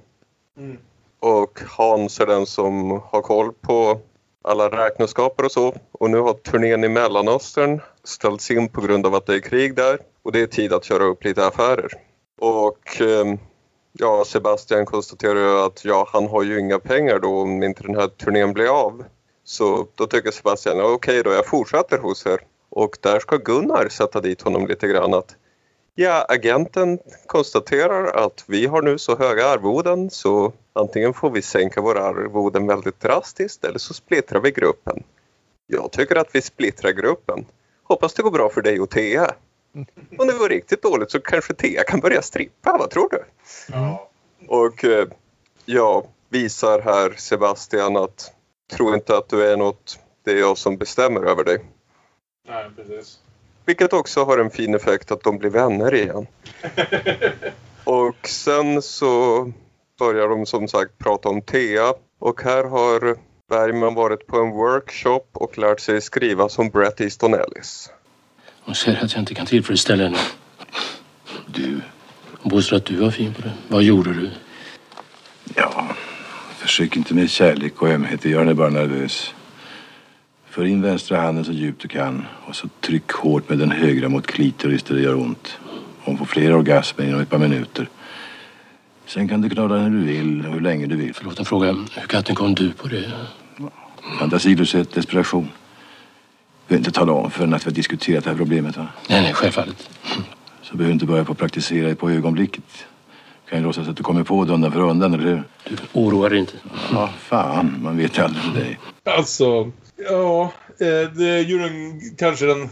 Speaker 3: Mm.
Speaker 5: Och Hans är den som har koll på alla räkneskaper och så. Och nu har turnén i Mellanöstern ställts in på grund av att det är krig där. Och det är tid att köra upp lite affärer. Och eh, ja, Sebastian konstaterar ju att ja, han har ju inga pengar då om inte den här turnén blir av. Så då tycker Sebastian, okej då, jag fortsätter hos er. Och där ska Gunnar sätta dit honom lite grann att Ja, agenten konstaterar att vi har nu så höga arvoden så antingen får vi sänka våra arvoden väldigt drastiskt eller så splittrar vi gruppen. Jag tycker att vi splittrar gruppen. Hoppas det går bra för dig och Thea. Om det går riktigt dåligt så kanske Thea kan börja strippa, vad tror du?
Speaker 3: Ja.
Speaker 5: Och eh, jag visar här Sebastian att tro inte att du är något, det är jag som bestämmer över dig.
Speaker 3: Nej, precis.
Speaker 5: Vilket också har en fin effekt att de blir vänner igen. [LAUGHS] Och sen så börjar de som sagt prata om Thea och här har Bergman varit på en workshop och lärt sig skriva som Bret Easton Ellis.
Speaker 2: Hon säger att jag inte kan tillfredsställa henne.
Speaker 1: Du,
Speaker 2: Hon påstår att du var fin på det. Vad gjorde du?
Speaker 1: ja, försök inte med kärlek och ömhet. Det gör henne bara nervös. För in vänstra handen så djupt du kan och så tryck hårt med den högra mot klitoris där det gör ont. Hon får fler orgasmer inom ett par minuter. Sen kan du knulla när du vill och hur länge du vill.
Speaker 2: Förlåt en fråga. Hur katten kom du på det?
Speaker 1: Fantasilöshet, desperation. Vi behöver inte tala om förrän att vi har diskuterat det här problemet. Va?
Speaker 2: Nej, nej, självfallet.
Speaker 1: Så behöver du inte börja på att praktisera det på ögonblicket. Du kan ju låtsas att du kommer på det undan för undan, eller hur?
Speaker 2: Du oroar dig inte.
Speaker 1: Ja, fan. Man vet ju aldrig med dig.
Speaker 3: Alltså, ja. eh, Det är ju den, kanske den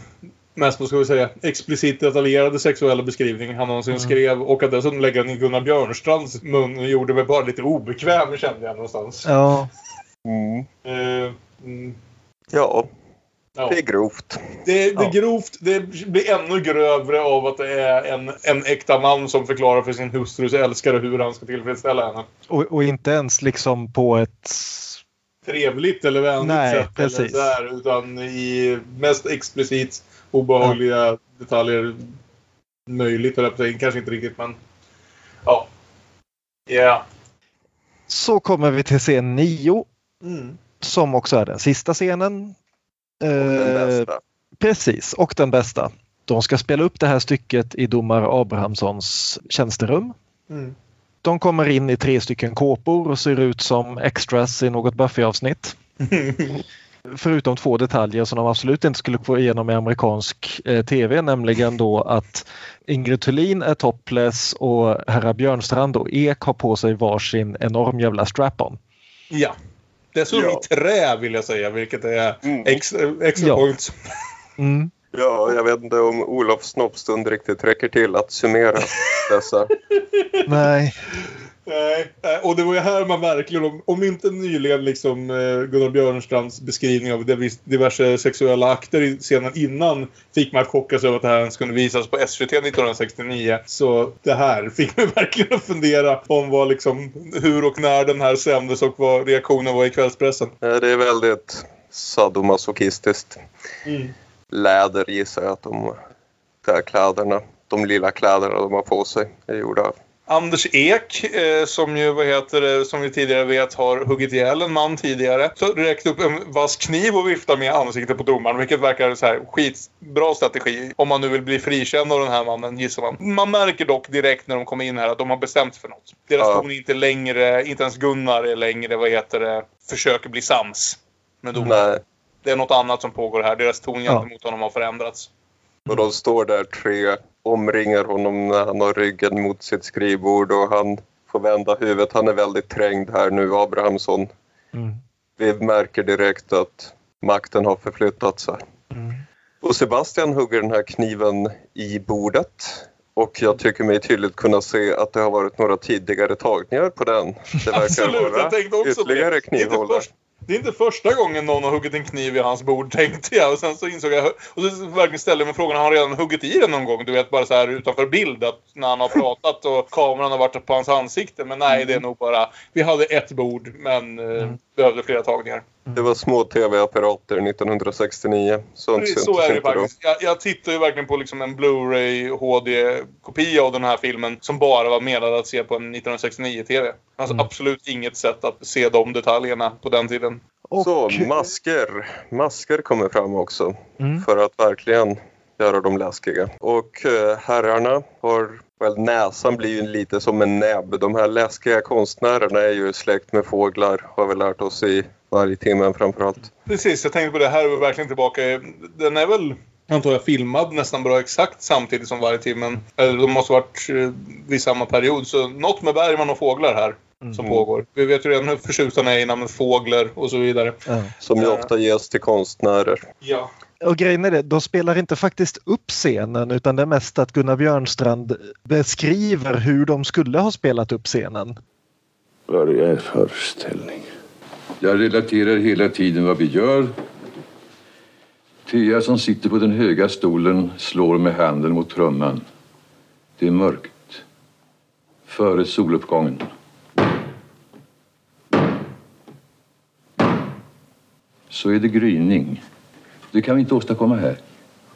Speaker 3: mest, vad ska vi säga, explicit detaljerade sexuella beskrivningen han någonsin skrev. Och att dessutom lägga den i Gunnar Björnstrands mun gjorde mig bara lite obekväm kände jag någonstans.
Speaker 4: Ja,
Speaker 5: Mm.
Speaker 3: Eh, mm,
Speaker 5: Ja,
Speaker 3: ja.
Speaker 5: det är grovt.
Speaker 3: Det, det är
Speaker 4: Ja.
Speaker 3: grovt. Det blir ännu grövre av att det är en, en äkta man som förklarar för sin hustrus älskare hur han ska tillfredsställa henne.
Speaker 4: och, och inte ens liksom på ett...
Speaker 3: Trevligt eller vänligt
Speaker 4: Nej,
Speaker 3: sätt. Eller
Speaker 4: precis.
Speaker 3: där, utan i mest explicit obehagliga detaljer möjligt. Eller på Kanske inte riktigt men... Ja. Ja.
Speaker 4: Så kommer vi till scen 9
Speaker 3: Mm.
Speaker 4: som också är den sista scenen.
Speaker 5: Och den
Speaker 4: Eh,
Speaker 5: bästa.
Speaker 4: Precis, och den bästa. De ska spela upp det här stycket i domare Abrahamssons tjänsterum.
Speaker 3: Mm.
Speaker 4: De kommer in i tre stycken kåpor och ser ut som extras i något Buffy-avsnitt. [LAUGHS] Förutom två detaljer som de absolut inte skulle få igenom i amerikansk eh, tv, nämligen då att Ingrid Thulin är topless och herrar Björnstrand och Ek har på sig varsin enorm jävla strap-on.
Speaker 3: ja. Dessutom
Speaker 5: Ja.
Speaker 3: i trä vill jag säga, vilket är
Speaker 5: Mm.
Speaker 3: extra, extra
Speaker 4: Ja.
Speaker 3: points.
Speaker 4: Mm.
Speaker 5: Ja, jag vet inte om Olof snoppstund riktigt räcker till att summera dessa.
Speaker 4: Nej,
Speaker 3: Nej, eh, och det var ju här man verkligen, om, om inte nyligen liksom eh, Gunnar Björnstrands beskrivning av diverse sexuella akter i scenen innan fick man att chockas över att det här ens kunde visas på SVT 1969. Så det här fick mig [LAUGHS] verkligen att fundera om vad liksom, hur och när den här sändes och vad reaktionen var i kvällspressen.
Speaker 5: Det är väldigt sadomasochistiskt.
Speaker 3: Mm.
Speaker 5: Läder gissar jag att de där kläderna, de lilla kläderna de har på sig är gjorda av.
Speaker 3: Anders Ek, eh, som ju vad heter det, som vi tidigare vet har huggit ihjäl en man tidigare. Så räckte upp en vass kniv och viftade med ansiktet på domaren. Vilket verkar så här skitbra strategi. Om man nu vill bli frikänd av den här mannen gissar man. Man märker dock direkt när de kommer in här att de har bestämt sig för något. Deras
Speaker 5: Ja.
Speaker 3: ton är inte längre, inte ens Gunnar är längre, vad heter det, försöker bli sams med domaren.
Speaker 5: Nej,
Speaker 3: Det är något annat som pågår här. Deras ton
Speaker 4: Ja.
Speaker 3: gentemot honom har förändrats.
Speaker 5: och de står där tre, omringar honom när han har ryggen mot sitt skrivbord och han får vända huvudet. Han är väldigt trängd här nu, Abrahamsson.
Speaker 4: Mm.
Speaker 5: Vi märker direkt att makten har förflyttat sig.
Speaker 4: Mm.
Speaker 5: Och Sebastian hugger den här kniven i bordet. Och jag tycker mig tydligt kunna se att det har varit några tidigare tagningar på den. Det verkar
Speaker 3: Absolut,
Speaker 5: vara
Speaker 3: jag tänkte också
Speaker 5: ytterligare
Speaker 3: det. Det är, inte första gången någon har huggit en kniv i hans bord, [LAUGHS] tänkte jag. Och sen så insåg jag, och så verkligen ställde jag mig frågan, har han redan huggit i den någon gång? Du vet, bara så här utanför bild, att när han har pratat och kameran har varit på hans ansikte. Men nej, det är nog bara, vi hade ett bord, men eh, behövde flera tagningar.
Speaker 5: Det var små tv-apparater 1969. Sånt
Speaker 3: Så är det faktiskt. Jag, jag tittar ju verkligen på liksom en Blu-ray HD-kopia av den här filmen som bara var menad att se på en 1969-TV. Det fanns
Speaker 5: Mm.
Speaker 3: absolut inget sätt att se de detaljerna på den tiden.
Speaker 5: Så masker. Masker kommer fram också.
Speaker 4: Mm.
Speaker 5: För att verkligen göra dem läskiga. Och eh, herrarna har, väl näsan blir ju lite som en näbb. De här läskiga konstnärerna är ju släkt med fåglar har vi lärt oss i varje timmen framförallt.
Speaker 3: Precis, jag tänkte på det här är vi verkligen tillbaka. Den är väl, antar jag, filmad nästan bra exakt samtidigt som varje timmen. Eller de måste ha varit eh, vid samma period. Så något med Bergman och fåglar här som pågår. Vi vet ju redan hur förtjust han är i namnet fåglar och så vidare.
Speaker 4: Ja.
Speaker 5: Som ju ofta ges till konstnärer.
Speaker 3: Ja.
Speaker 4: Och grejen är det, de spelar inte faktiskt upp scenen utan det är mest att Gunnar Björnstrand beskriver hur de skulle ha spelat upp scenen.
Speaker 7: Börja er föreställning.
Speaker 1: Jag relaterar hela tiden vad vi gör. Thea som sitter på den höga stolen slår med handen mot trumman. Det är mörkt. Före soluppgången. Så är det gryning. Det kan vi inte åstadkomma här.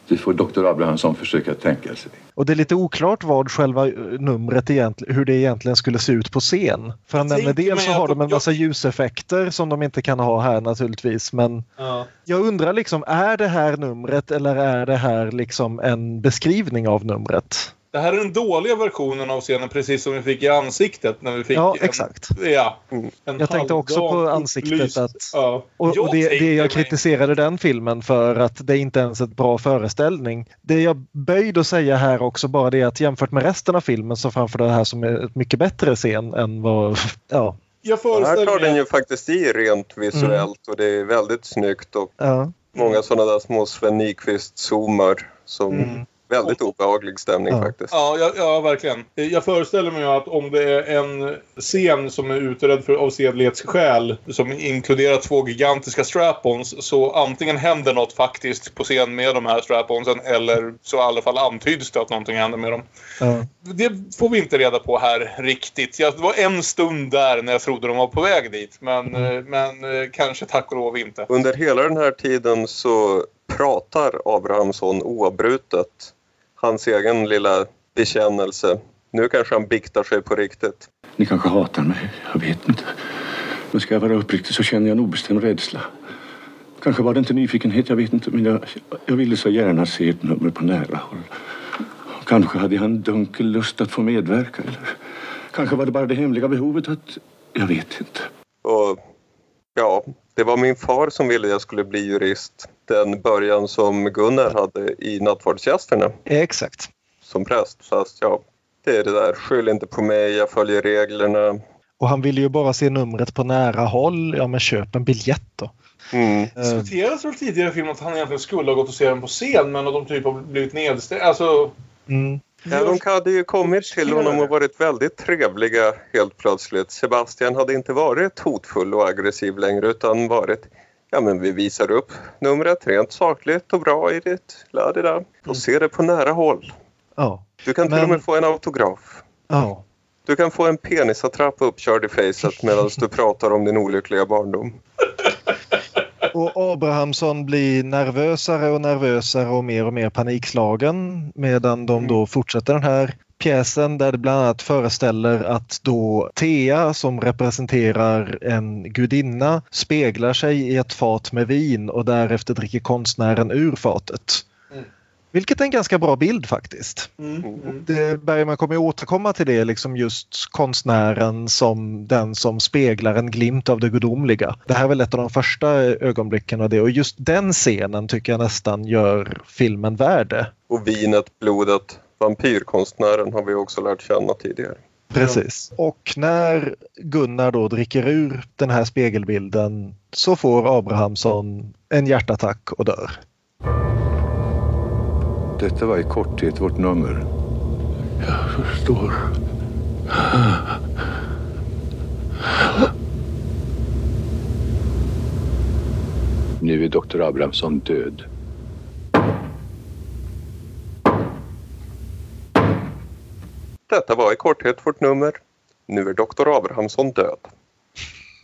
Speaker 1: Det får doktor Abrahamsson försöka tänka sig.
Speaker 4: Och det är lite oklart vad själva eh, numret egentligen, hur det egentligen skulle se ut på scen. För han nämner dels så har de en
Speaker 3: jag-
Speaker 4: massa ljuseffekter som de inte kan ha här naturligtvis. Men
Speaker 3: ja.
Speaker 4: jag undrar liksom, är det här numret eller är det här liksom en beskrivning av numret?
Speaker 3: Det här är den dåliga versionen av scenen precis som vi fick i ansiktet när vi fick
Speaker 4: Ja,
Speaker 3: en,
Speaker 4: exakt.
Speaker 3: Ja,
Speaker 5: Mm.
Speaker 3: en
Speaker 4: Jag tänkte också på ansiktet
Speaker 3: upplyst-
Speaker 4: att-
Speaker 3: Ja.
Speaker 4: Och, och det, det jag
Speaker 3: mig-
Speaker 4: kritiserade den filmen för att det inte ens är ett bra föreställning. Det jag böjd att säga här också bara det att jämfört med resten av filmen så framför det här som är ett mycket bättre scen än vad... Ja.
Speaker 3: Jag
Speaker 5: här tar den ju faktiskt i rent visuellt och det är väldigt snyggt och
Speaker 4: ja.
Speaker 5: många sådana där små Sven Nykvist-zoomar som väldigt obehaglig stämning
Speaker 4: Ja.
Speaker 5: faktiskt.
Speaker 3: Ja, ja, ja, verkligen. Jag föreställer mig att om det är en scen som är utredd för av sedlighetsskäl som inkluderar två gigantiska strap-ons så antingen händer något faktiskt på scen med de här strap-onsen eller så i alla fall antyds det att någonting händer med dem.
Speaker 4: ja.
Speaker 3: Det får vi inte reda på här riktigt. Jag, det var en stund där när jag trodde de var på väg dit men, eh, men eh, kanske tack och lov inte.
Speaker 5: Under hela den här tiden så pratar Abrahamsson oavbrutet. Hans egen lilla bekännelse. Nu kanske han biktar sig på riktigt.
Speaker 7: Ni kanske hatar mig, jag vet inte. Men ska jag vara uppriktig så känner jag en obestämd rädsla. Kanske var det inte nyfikenhet, jag vet inte. Men jag, jag ville så gärna se ett nummer på nära håll. Kanske hade jag en dunkel lust att få medverka. Eller kanske var det bara det hemliga behovet att... Jag vet inte.
Speaker 5: Och ja, det var min far som ville jag skulle bli jurist. Den början som Gunnar hade i nattvardsgästerna
Speaker 4: Exakt.
Speaker 5: som präst. Fast ja, det är det där. Skyll inte på mig, jag följer reglerna.
Speaker 4: Och han ville ju bara se numret på nära håll. Ja men köp en biljett då.
Speaker 5: Mm.
Speaker 4: Eh,
Speaker 3: diskuterades väl tidigare i filmen att han egentligen skulle ha gått och se den på scen men att de typ har blivit nedstängda. Alltså...
Speaker 4: Mm.
Speaker 5: Ja, de hade ju kommit till honom och varit väldigt trevliga helt plötsligt. Sebastian hade inte varit hotfull och aggressiv längre utan varit Ja men vi visar upp numret rent sakligt och bra i ditt ladida. Och se det på nära håll.
Speaker 4: Ja.
Speaker 5: Du kan till
Speaker 4: Men-
Speaker 5: och med få en autograf.
Speaker 4: ja.
Speaker 5: Du kan få en penisattrapp uppkörd i facet medan du pratar om din olyckliga barndom.
Speaker 4: Och Abrahamsson blir nervösare och nervösare och mer och mer panikslagen medan de då fortsätter den här pjäsen där det bland annat föreställer att då Thea som representerar en gudinna speglar sig i ett fat med vin och därefter dricker konstnären ur fatet.
Speaker 3: Mm.
Speaker 4: Vilket är en ganska bra bild faktiskt.
Speaker 3: Mm. Mm.
Speaker 4: Det, Bergman kommer ju återkomma till det, liksom just konstnären som den som speglar en glimt av det gudomliga. Det här är väl ett av de första ögonblicken av det och just den scenen tycker jag nästan gör filmen värde.
Speaker 5: Och vinet, blodet, vampyrkonstnären har vi också lärt känna tidigare.
Speaker 4: Precis. Och när Gunnar då dricker ur den här spegelbilden så får Abrahamsson en hjärtattack och dör.
Speaker 1: Detta var i korthet vårt nummer.
Speaker 2: Jag förstår.
Speaker 1: Nu är doktor Abrahamsson död.
Speaker 5: Detta var i korthet vårt nummer. Nu är doktor Abrahamsson död.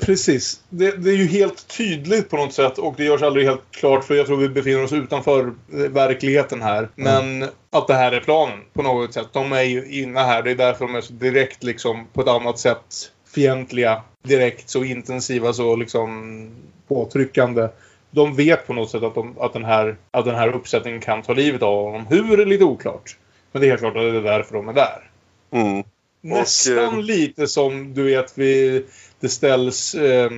Speaker 3: Precis. Det, det är ju helt tydligt på något sätt och det görs aldrig helt klart för jag tror vi befinner oss utanför eh, verkligheten här. Men att det här är planen på något sätt. De är ju inne här. Det är därför de är så direkt liksom på ett annat sätt fientliga. Direkt så intensiva så liksom påtryckande. De vet på något sätt att, de, att, den här, att den här uppsättningen kan ta livet av honom. Hur är lite oklart. Men det är helt klart att det är därför de är där.
Speaker 5: Mm.
Speaker 3: Nästan
Speaker 5: eh,
Speaker 3: lite som du vet vi, det ställs, eh,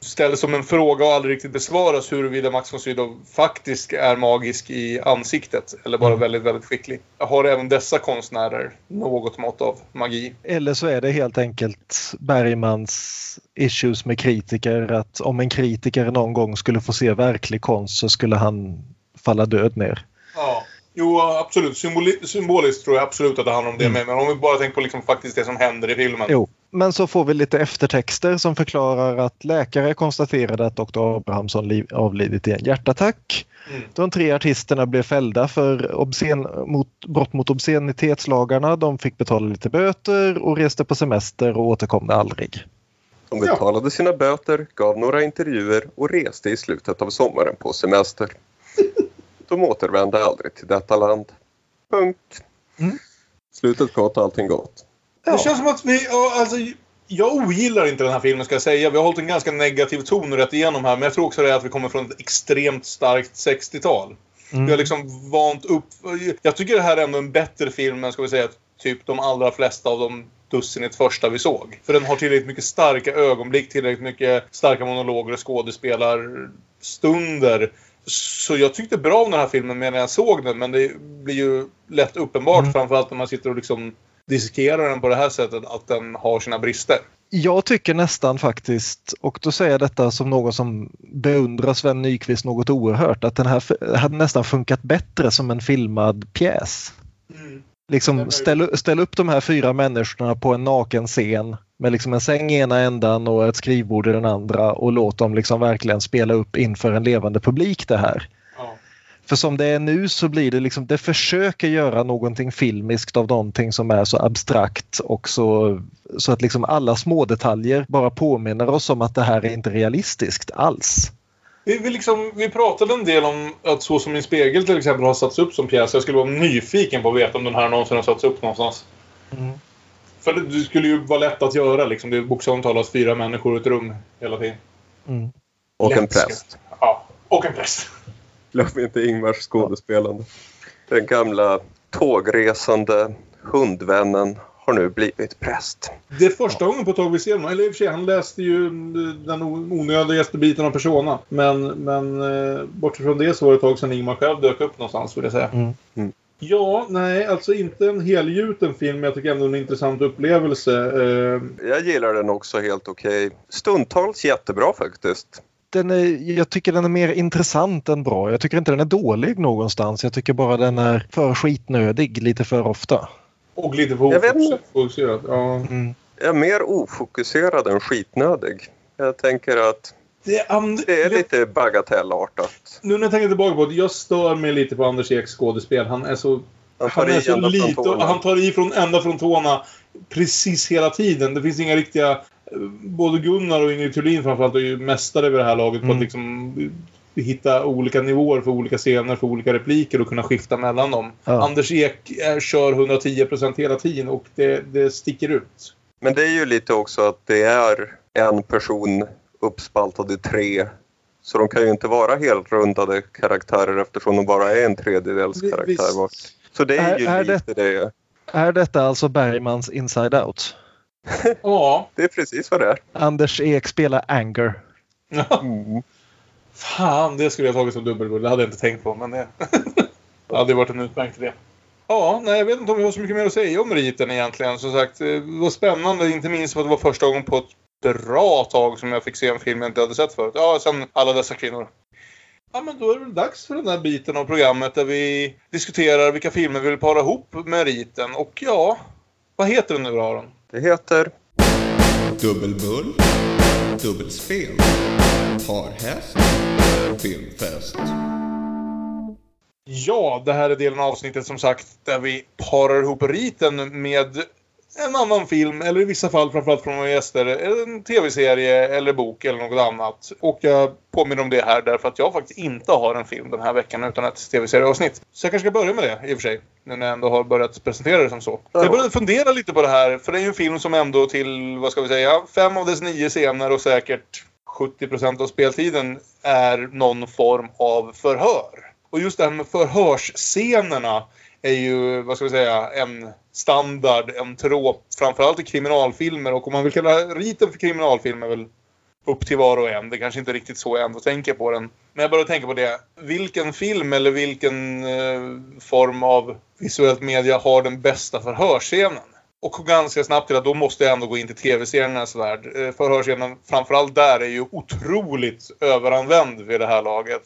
Speaker 3: ställs som en fråga och aldrig riktigt besvaras huruvida Max von Sydow faktiskt är magisk i ansiktet eller bara väldigt, väldigt skicklig. Har även dessa konstnärer något mått av magi?
Speaker 4: Eller så är det helt enkelt Bergmans issues med kritiker att om en kritiker någon gång skulle få se verklig konst så skulle han falla död ner.
Speaker 3: Ja. Jo, absolut. Symboli- symboliskt tror jag absolut att det handlar om det med. Men om vi bara tänker på liksom faktiskt det som händer i filmen.
Speaker 4: Jo, men så får vi lite eftertexter som förklarar att läkare konstaterade att Dr. Abrahamsson avlidit i en hjärtattack.
Speaker 3: Mm.
Speaker 4: De tre artisterna blev fällda för obscen, mot, brott mot obscenitetslagarna. De fick betala lite böter och reste på semester och återkom aldrig.
Speaker 5: De betalade sina böter, gav några intervjuer och reste i slutet av sommaren på semester. De återvände aldrig till detta land. Punkt.
Speaker 4: Mm.
Speaker 5: Slutet gott, allting gott.
Speaker 3: Det känns som att vi... Alltså, jag ogillar inte den här filmen ska jag säga. Vi har hållit en ganska negativ ton rätt igenom här. Men jag tror också det är att vi kommer från ett extremt starkt 60-tal.
Speaker 4: Mm.
Speaker 3: Vi har liksom vant upp... Jag tycker det här är ändå en bättre film än ska vi säga typ de allra flesta av de dussinet första vi såg. För den har tillräckligt mycket starka ögonblick, tillräckligt mycket starka monologer och skådespelarstunder. Så jag tyckte bra om den här filmen när jag såg den, men det blir ju lätt uppenbart
Speaker 4: Mm.
Speaker 3: framförallt när man sitter och liksom dissekerar den på det här sättet att den har sina brister.
Speaker 4: Jag tycker nästan faktiskt, och då säger jag detta som någon som beundrar Sven Nykvist något oerhört, att den här hade nästan funkat bättre som en filmad pjäs. Liksom ställ, ställ upp de här fyra människorna på en naken scen med liksom en säng i ena ändan och ett skrivbord i den andra och låt dem liksom verkligen spela upp inför en levande publik det här. För som det är nu så blir det liksom, det försöker göra någonting filmiskt av någonting som är så abstrakt och så, så att liksom alla små detaljer bara påminner oss om att det här är inte realistiskt alls.
Speaker 3: Vi, vi, liksom, vi pratade en del om att Så som min spegel till exempel har satts upp som pjäs. Jag skulle vara nyfiken på att veta om den här någonsin har satts upp någonstans.
Speaker 4: Mm.
Speaker 3: För det, det skulle ju vara lätt att göra liksom. Det är bokstavligt talat fyra människor i ett rum hela tiden.
Speaker 4: Mm.
Speaker 5: Och en
Speaker 3: Lätt ska-
Speaker 5: präst.
Speaker 3: Ja, och en präst.
Speaker 5: Glöm inte Ingmars skådespelande. Den gamla tågresande hundvännen har nu blivit präst.
Speaker 3: Det är första gången på ett tag vi ser honom. Eller i och för sig, han läste ju den onödigaste biten av Persona. Men, men eh, bortsett från det så var det ett tag sedan Ingmar själv dök upp någonstans, vill jag säga.
Speaker 4: Mm.
Speaker 5: Mm.
Speaker 3: Ja, nej, alltså inte en helgjuten film, men jag tycker ändå en intressant upplevelse. Eh,
Speaker 5: Jag gillar den också helt okej. Stundtals jättebra faktiskt.
Speaker 4: Den är, jag tycker den är mer intressant än bra. Jag tycker inte den är dålig någonstans. Jag tycker bara den är för skitnödig lite för ofta.
Speaker 3: och lite för
Speaker 5: Jag vet inte.
Speaker 3: ofokuserat. Ja.
Speaker 4: Mm.
Speaker 5: Jag är mer ofokuserad än skitnödig. Jag tänker att
Speaker 3: Det är, and-
Speaker 5: det är
Speaker 3: det-
Speaker 5: lite bagatellartat.
Speaker 3: Nu när jag tänker tillbaka på det, jag stör mig lite på Anders Eks skådespel. Han är så...
Speaker 5: Han tar
Speaker 3: Han är
Speaker 5: i
Speaker 3: så lite han tar i från ända från tårna precis hela tiden. Det finns inga riktiga... eh, Både Gunnar och Ingrid Thulin framförallt är ju mästare vid det här laget på
Speaker 4: Mm.
Speaker 3: att liksom eh, hitta olika nivåer för olika scener, för olika repliker och kunna skifta mellan dem.
Speaker 4: Ja.
Speaker 3: Anders Ek är, kör 110% hela tiden och det, det sticker ut.
Speaker 5: Men det är ju lite också att det är en person uppspaltad i tre. Så de kan ju inte vara helrundade karaktärer eftersom de bara är en tredjedels karaktär var. Så det är,
Speaker 4: Är-
Speaker 5: ju
Speaker 4: är
Speaker 5: lite det.
Speaker 4: Är detta alltså Bergmans Inside Out?
Speaker 3: Ja. [LAUGHS]
Speaker 5: Det är precis vad det är.
Speaker 4: Anders Ek spelar Anger.
Speaker 5: Mm.
Speaker 3: Fan, det skulle jag tagit som dubbelbull. Det hade jag inte tänkt på, men det... [LAUGHS] det hade varit en utmärkt idé. Ja, nej, jag vet inte om vi har så mycket mer att säga om riten egentligen. Som sagt, eh, det var spännande, inte minst för att det var första gången på ett bra tag som jag fick se en film jag inte hade sett förut. Ja, sen alla dessa kvinnor. Ja, men då är det väl dags för den här biten av programmet där vi diskuterar vilka filmer vi vill para ihop med riten. Och ja, vad heter den nu då, Aron?
Speaker 5: Det heter
Speaker 6: Dubbelbull, dubbelspel, parhäst, filmfest.
Speaker 3: Ja, det här är delen av avsnittet som sagt där vi parar ihop riten med en annan film, eller i vissa fall framförallt från våra gäster, en tv-serie eller bok eller något annat. Och jag påminner om det här därför att jag faktiskt inte har en film den här veckan utan ett tv-serieavsnitt. Så jag kanske ska börja med det i och för sig, nu när jag ändå har börjat presentera det som så. Jag började fundera lite på det här, för det är ju en film som ändå till, vad ska vi säga, fem av dess nio scener och säkert 70% av speltiden är någon form av förhör. Och just det här med förhörsscenerna är ju, vad ska vi säga, en standard, en trop, framförallt i kriminalfilmer. Och om man vill kalla riten för kriminalfilm är väl upp till var och en. Det kanske inte riktigt så jag ändå tänker på den. Men jag börjar tänka på det. Vilken film eller vilken eh, form av visuellt media har den bästa förhörsscenen? Och kom ganska snabbt till att då måste jag ändå gå in till tv-seriernas värld. Eh, Förhörsscenen, framförallt där, är ju otroligt överanvänd vid det här laget.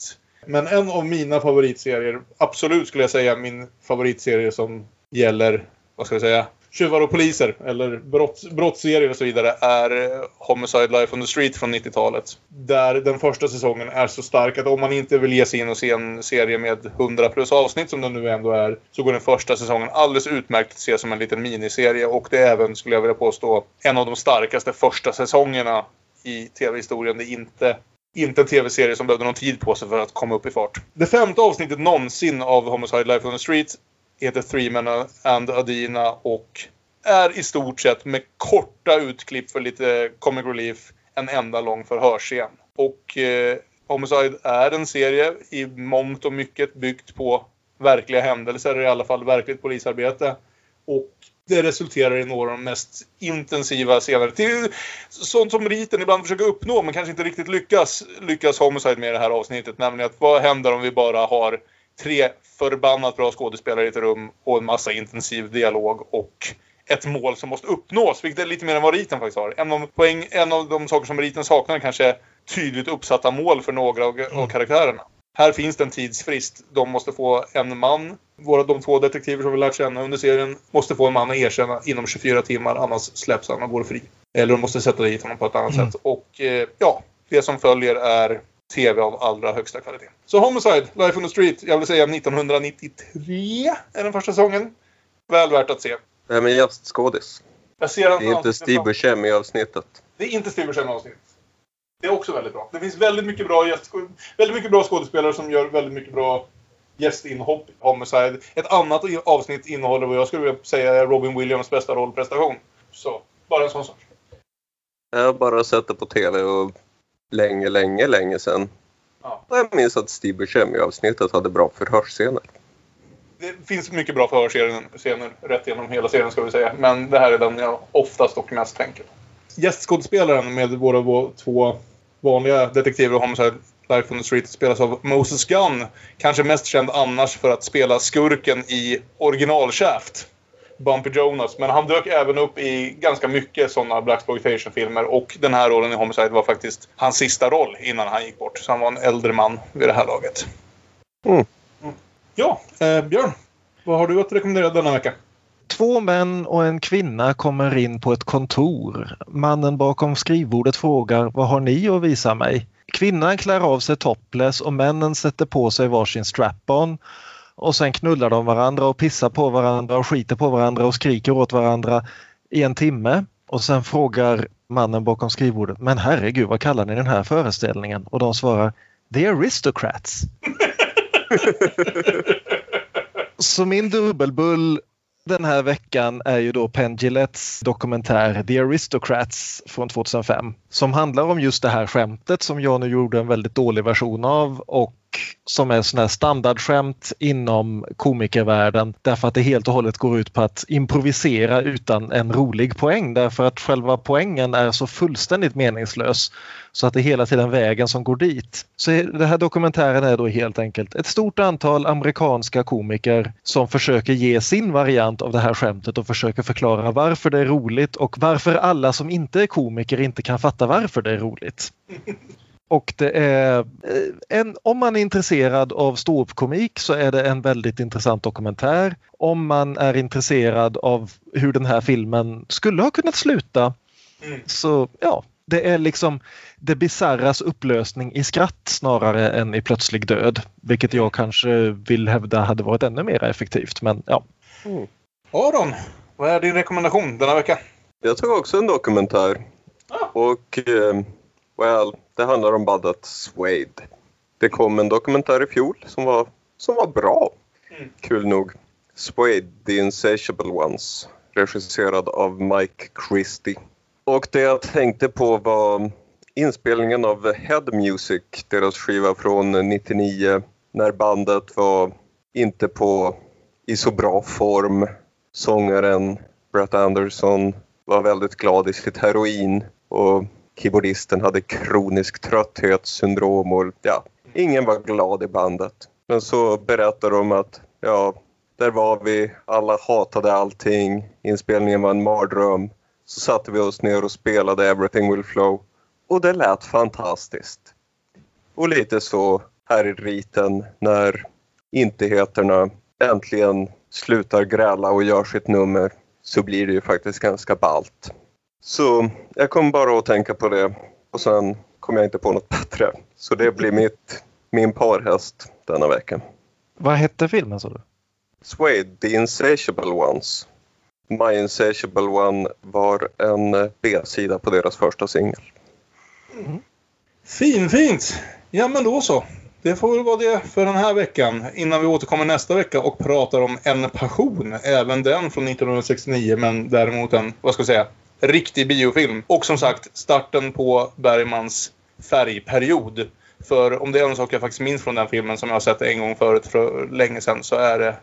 Speaker 3: Men en av mina favoritserier, absolut skulle jag säga min favoritserie som gäller, vad ska vi säga, tjuvar och poliser eller brott, brottsserier och så vidare är eh, Homicide Life on the Street från 90-talet. Där den första säsongen är så stark att om man inte vill ge sig in och se en serie med 100 plus avsnitt som den nu ändå är så går den första säsongen alldeles utmärkt att se som en liten miniserie och det är även, skulle jag vilja påstå, en av de starkaste första säsongerna i tv-historien. Det är inte inte en tv-serie som behövde någon tid på sig för att komma upp i fart. Det femte avsnittet någonsin av Homicide Life on the Street heter Three Men and Adina och är i stort sett med korta utklipp för lite comic relief en enda lång förhörsscen. Och eh, Homicide är en serie i mångt och mycket byggt på verkliga händelser, i alla fall verkligt polisarbete. Och det resulterar i några av de mest intensiva scener. Till sånt som riten ibland försöker uppnå men kanske inte riktigt lyckas, lyckas Homicide med i det här avsnittet. Nämligen att vad händer om vi bara har tre förbannat bra skådespelare i ett rum och en massa intensiv dialog och ett mål som måste uppnås, vilket är lite mer än vad riten faktiskt har. En av, poäng, en av de saker som riten saknar kanske är tydligt uppsatta mål för några av, av karaktärerna. Här finns det en tidsfrist. De måste få en man. Våra, de två detektiver som vi lärt känna under serien måste få en man att erkänna inom 24 timmar, annars släpps han och går fri. Eller de måste sätta dit honom på ett annat
Speaker 4: Mm.
Speaker 3: sätt. Och eh, ja, det som följer är TV av allra högsta kvalitet. Så Homicide, Life on the Street, jag vill säga 1993 är den första säsongen. Väl värt att se.
Speaker 5: Vem är gästskådis?
Speaker 3: Jag ser
Speaker 5: Det är inte Steve Buscemi i avsnittet.
Speaker 3: Det är inte Steve Buscemi avsnitt. Det är också väldigt bra. Det finns väldigt mycket bra, gäst, väldigt mycket bra skådespelare som gör väldigt mycket bra gästinhopp Homicide. Ett annat avsnitt innehåller vad jag skulle vilja säga är Robin Williams bästa rollprestation. Så, bara en sån sak.
Speaker 5: Jag har bara sett det på tv och länge, länge, länge sedan.
Speaker 3: Ja.
Speaker 5: Och jag minns att Steve Buscemi i avsnittet hade bra förhörsscener.
Speaker 3: Det finns mycket bra förhörsscener rätt igenom hela serien ska vi säga. Men det här är den jag oftast och mest tänker på. Gästskådespelaren med våra vå- två vanliga detektiver i Homicide Life on the Street spelas av Moses Gunn. Kanske mest känd annars för att spela skurken i original Shaft. Bumpy Jonas. Men han dök även upp i ganska mycket sådana Blaxploitation-filmer. Och den här rollen i Homicide var faktiskt hans sista roll innan han gick bort. Så han var en äldre man vid det här laget.
Speaker 5: Mm.
Speaker 3: Ja, eh, Björn. Vad har du att rekommendera denna vecka?
Speaker 4: Två män och en kvinna kommer in på ett kontor. Mannen bakom skrivbordet frågar vad har ni att visa mig? Kvinnan klär av sig topless och männen sätter på sig varsin strap-on. Och sen knullar de varandra och pissar på varandra och skiter på varandra och skriker åt varandra i en timme. Och sen frågar mannen bakom skrivbordet, men herregud vad kallar ni den här föreställningen? Och de svarar, The Aristocrats. [LAUGHS] Så min dubbelbull den här veckan är ju då Penn Gillettes dokumentär The Aristocrats från 2005 som handlar om just det här skämtet som jag nu gjorde en väldigt dålig version av och som är sån här standardskämt inom komikervärlden därför att det helt och hållet går ut på att improvisera utan en rolig poäng därför att själva poängen är så fullständigt meningslös så att det är hela tiden vägen som går dit. Så den här dokumentären är då helt enkelt ett stort antal amerikanska komiker som försöker ge sin variant av det här skämtet och försöker förklara varför det är roligt och varför alla som inte är komiker inte kan fatta varför det är roligt. Och det är eh, en, om man är intresserad av ståuppkomik så är det en väldigt intressant dokumentär. Om man är intresserad av hur den här filmen skulle ha kunnat sluta
Speaker 3: Mm.
Speaker 4: så ja, det är liksom det bisarras upplösning i skratt snarare än i plötslig död. Vilket jag kanske vill hävda hade varit ännu mer effektivt. Men ja,
Speaker 3: Aron, vad är din rekommendation denna vecka?
Speaker 5: Jag tog också en dokumentär. Och, eh, well, det handlar om bandet Suede. Det kom en dokumentär i fjol som var, som var bra. Kul nog. Suede, The Insatiable Ones. Regisserad av Mike Christie. Och det jag tänkte på var inspelningen av Head Music, deras skiva från 99, när bandet var inte på i så bra form. Sångaren Brett Anderson var väldigt glad i sitt heroin och keyboardisten hade kronisk trötthetssyndrom och ja, ingen var glad i bandet. Men så berättar de att ja, där var vi, alla hatade allting, inspelningen var en mardröm. Så satte vi oss ner och spelade Everything Will Flow och det lät fantastiskt. Och lite så här i riten när intigheterna äntligen slutar gräla och gör sitt nummer så blir det ju faktiskt ganska ballt. Så jag kom bara att tänka på det och sen kom jag inte på något bättre. Så det blir mitt, min parhäst denna vecka.
Speaker 4: vad hette filmen sa du?
Speaker 5: Suede, The Insatiable Ones. My Insatiable One var en B-sida på deras första singel.
Speaker 3: Fin, fint! Ja, men då så. Det får väl vara det för den här veckan. Innan vi återkommer nästa vecka och pratar om En passion. Även den från 1969, men däremot en, vad ska jag säga, riktig biofilm. Och som sagt, starten på Bergmans färgperiod. För om det är en sak jag faktiskt minns från den filmen som jag har sett en gång förut för länge sedan så är det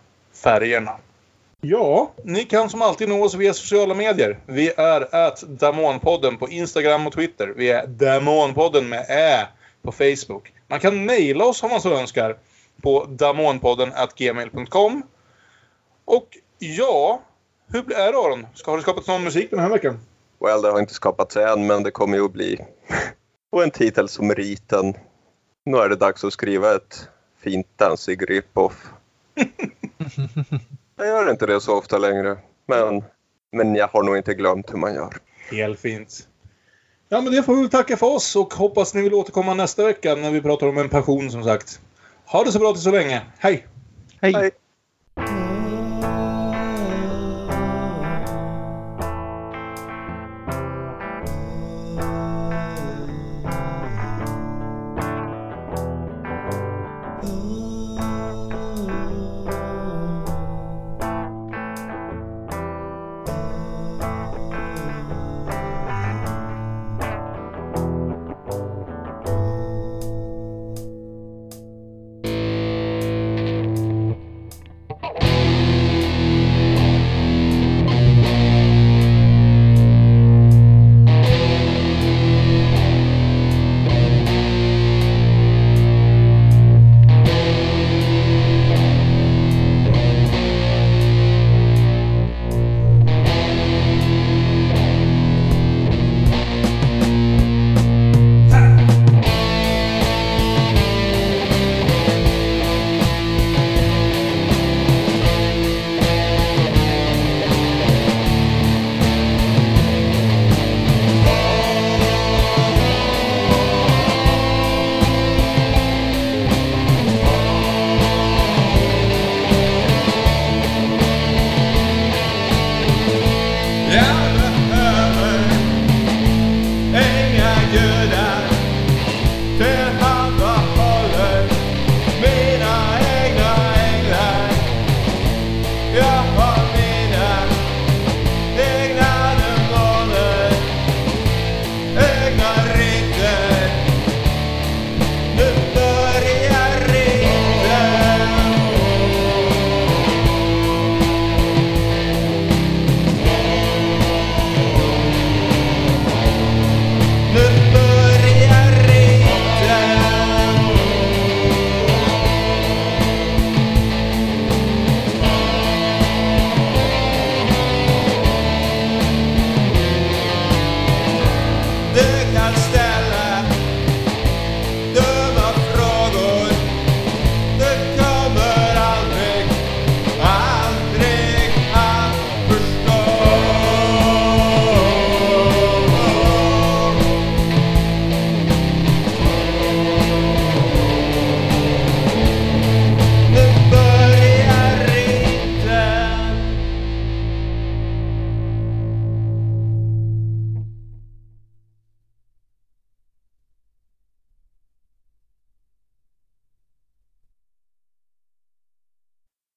Speaker 3: färgerna. Ja, ni kan som alltid nå oss via sociala medier. Vi är at Damonpodden på Instagram och Twitter. Vi är Damonpodden med Ä på Facebook. Man kan mejla oss om man så önskar på damonpodden at gmail.com. Och ja, hur är det Aron? Ska, har det skapats någon musik den här veckan?
Speaker 5: Well, det har inte skapats än, men det kommer ju att bli. Och en titel som Riten. Nu är det dags att skriva ett fint dansig rip-off. [LAUGHS] jag gör inte det så ofta längre, men, men jag har nog inte glömt hur man gör.
Speaker 3: Helt fint. Ja, men det får vi väl tacka för oss och hoppas ni vill återkomma nästa vecka när vi pratar om en passion som sagt. Ha det så bra till så länge. Hej!
Speaker 4: Hej!
Speaker 5: Hej.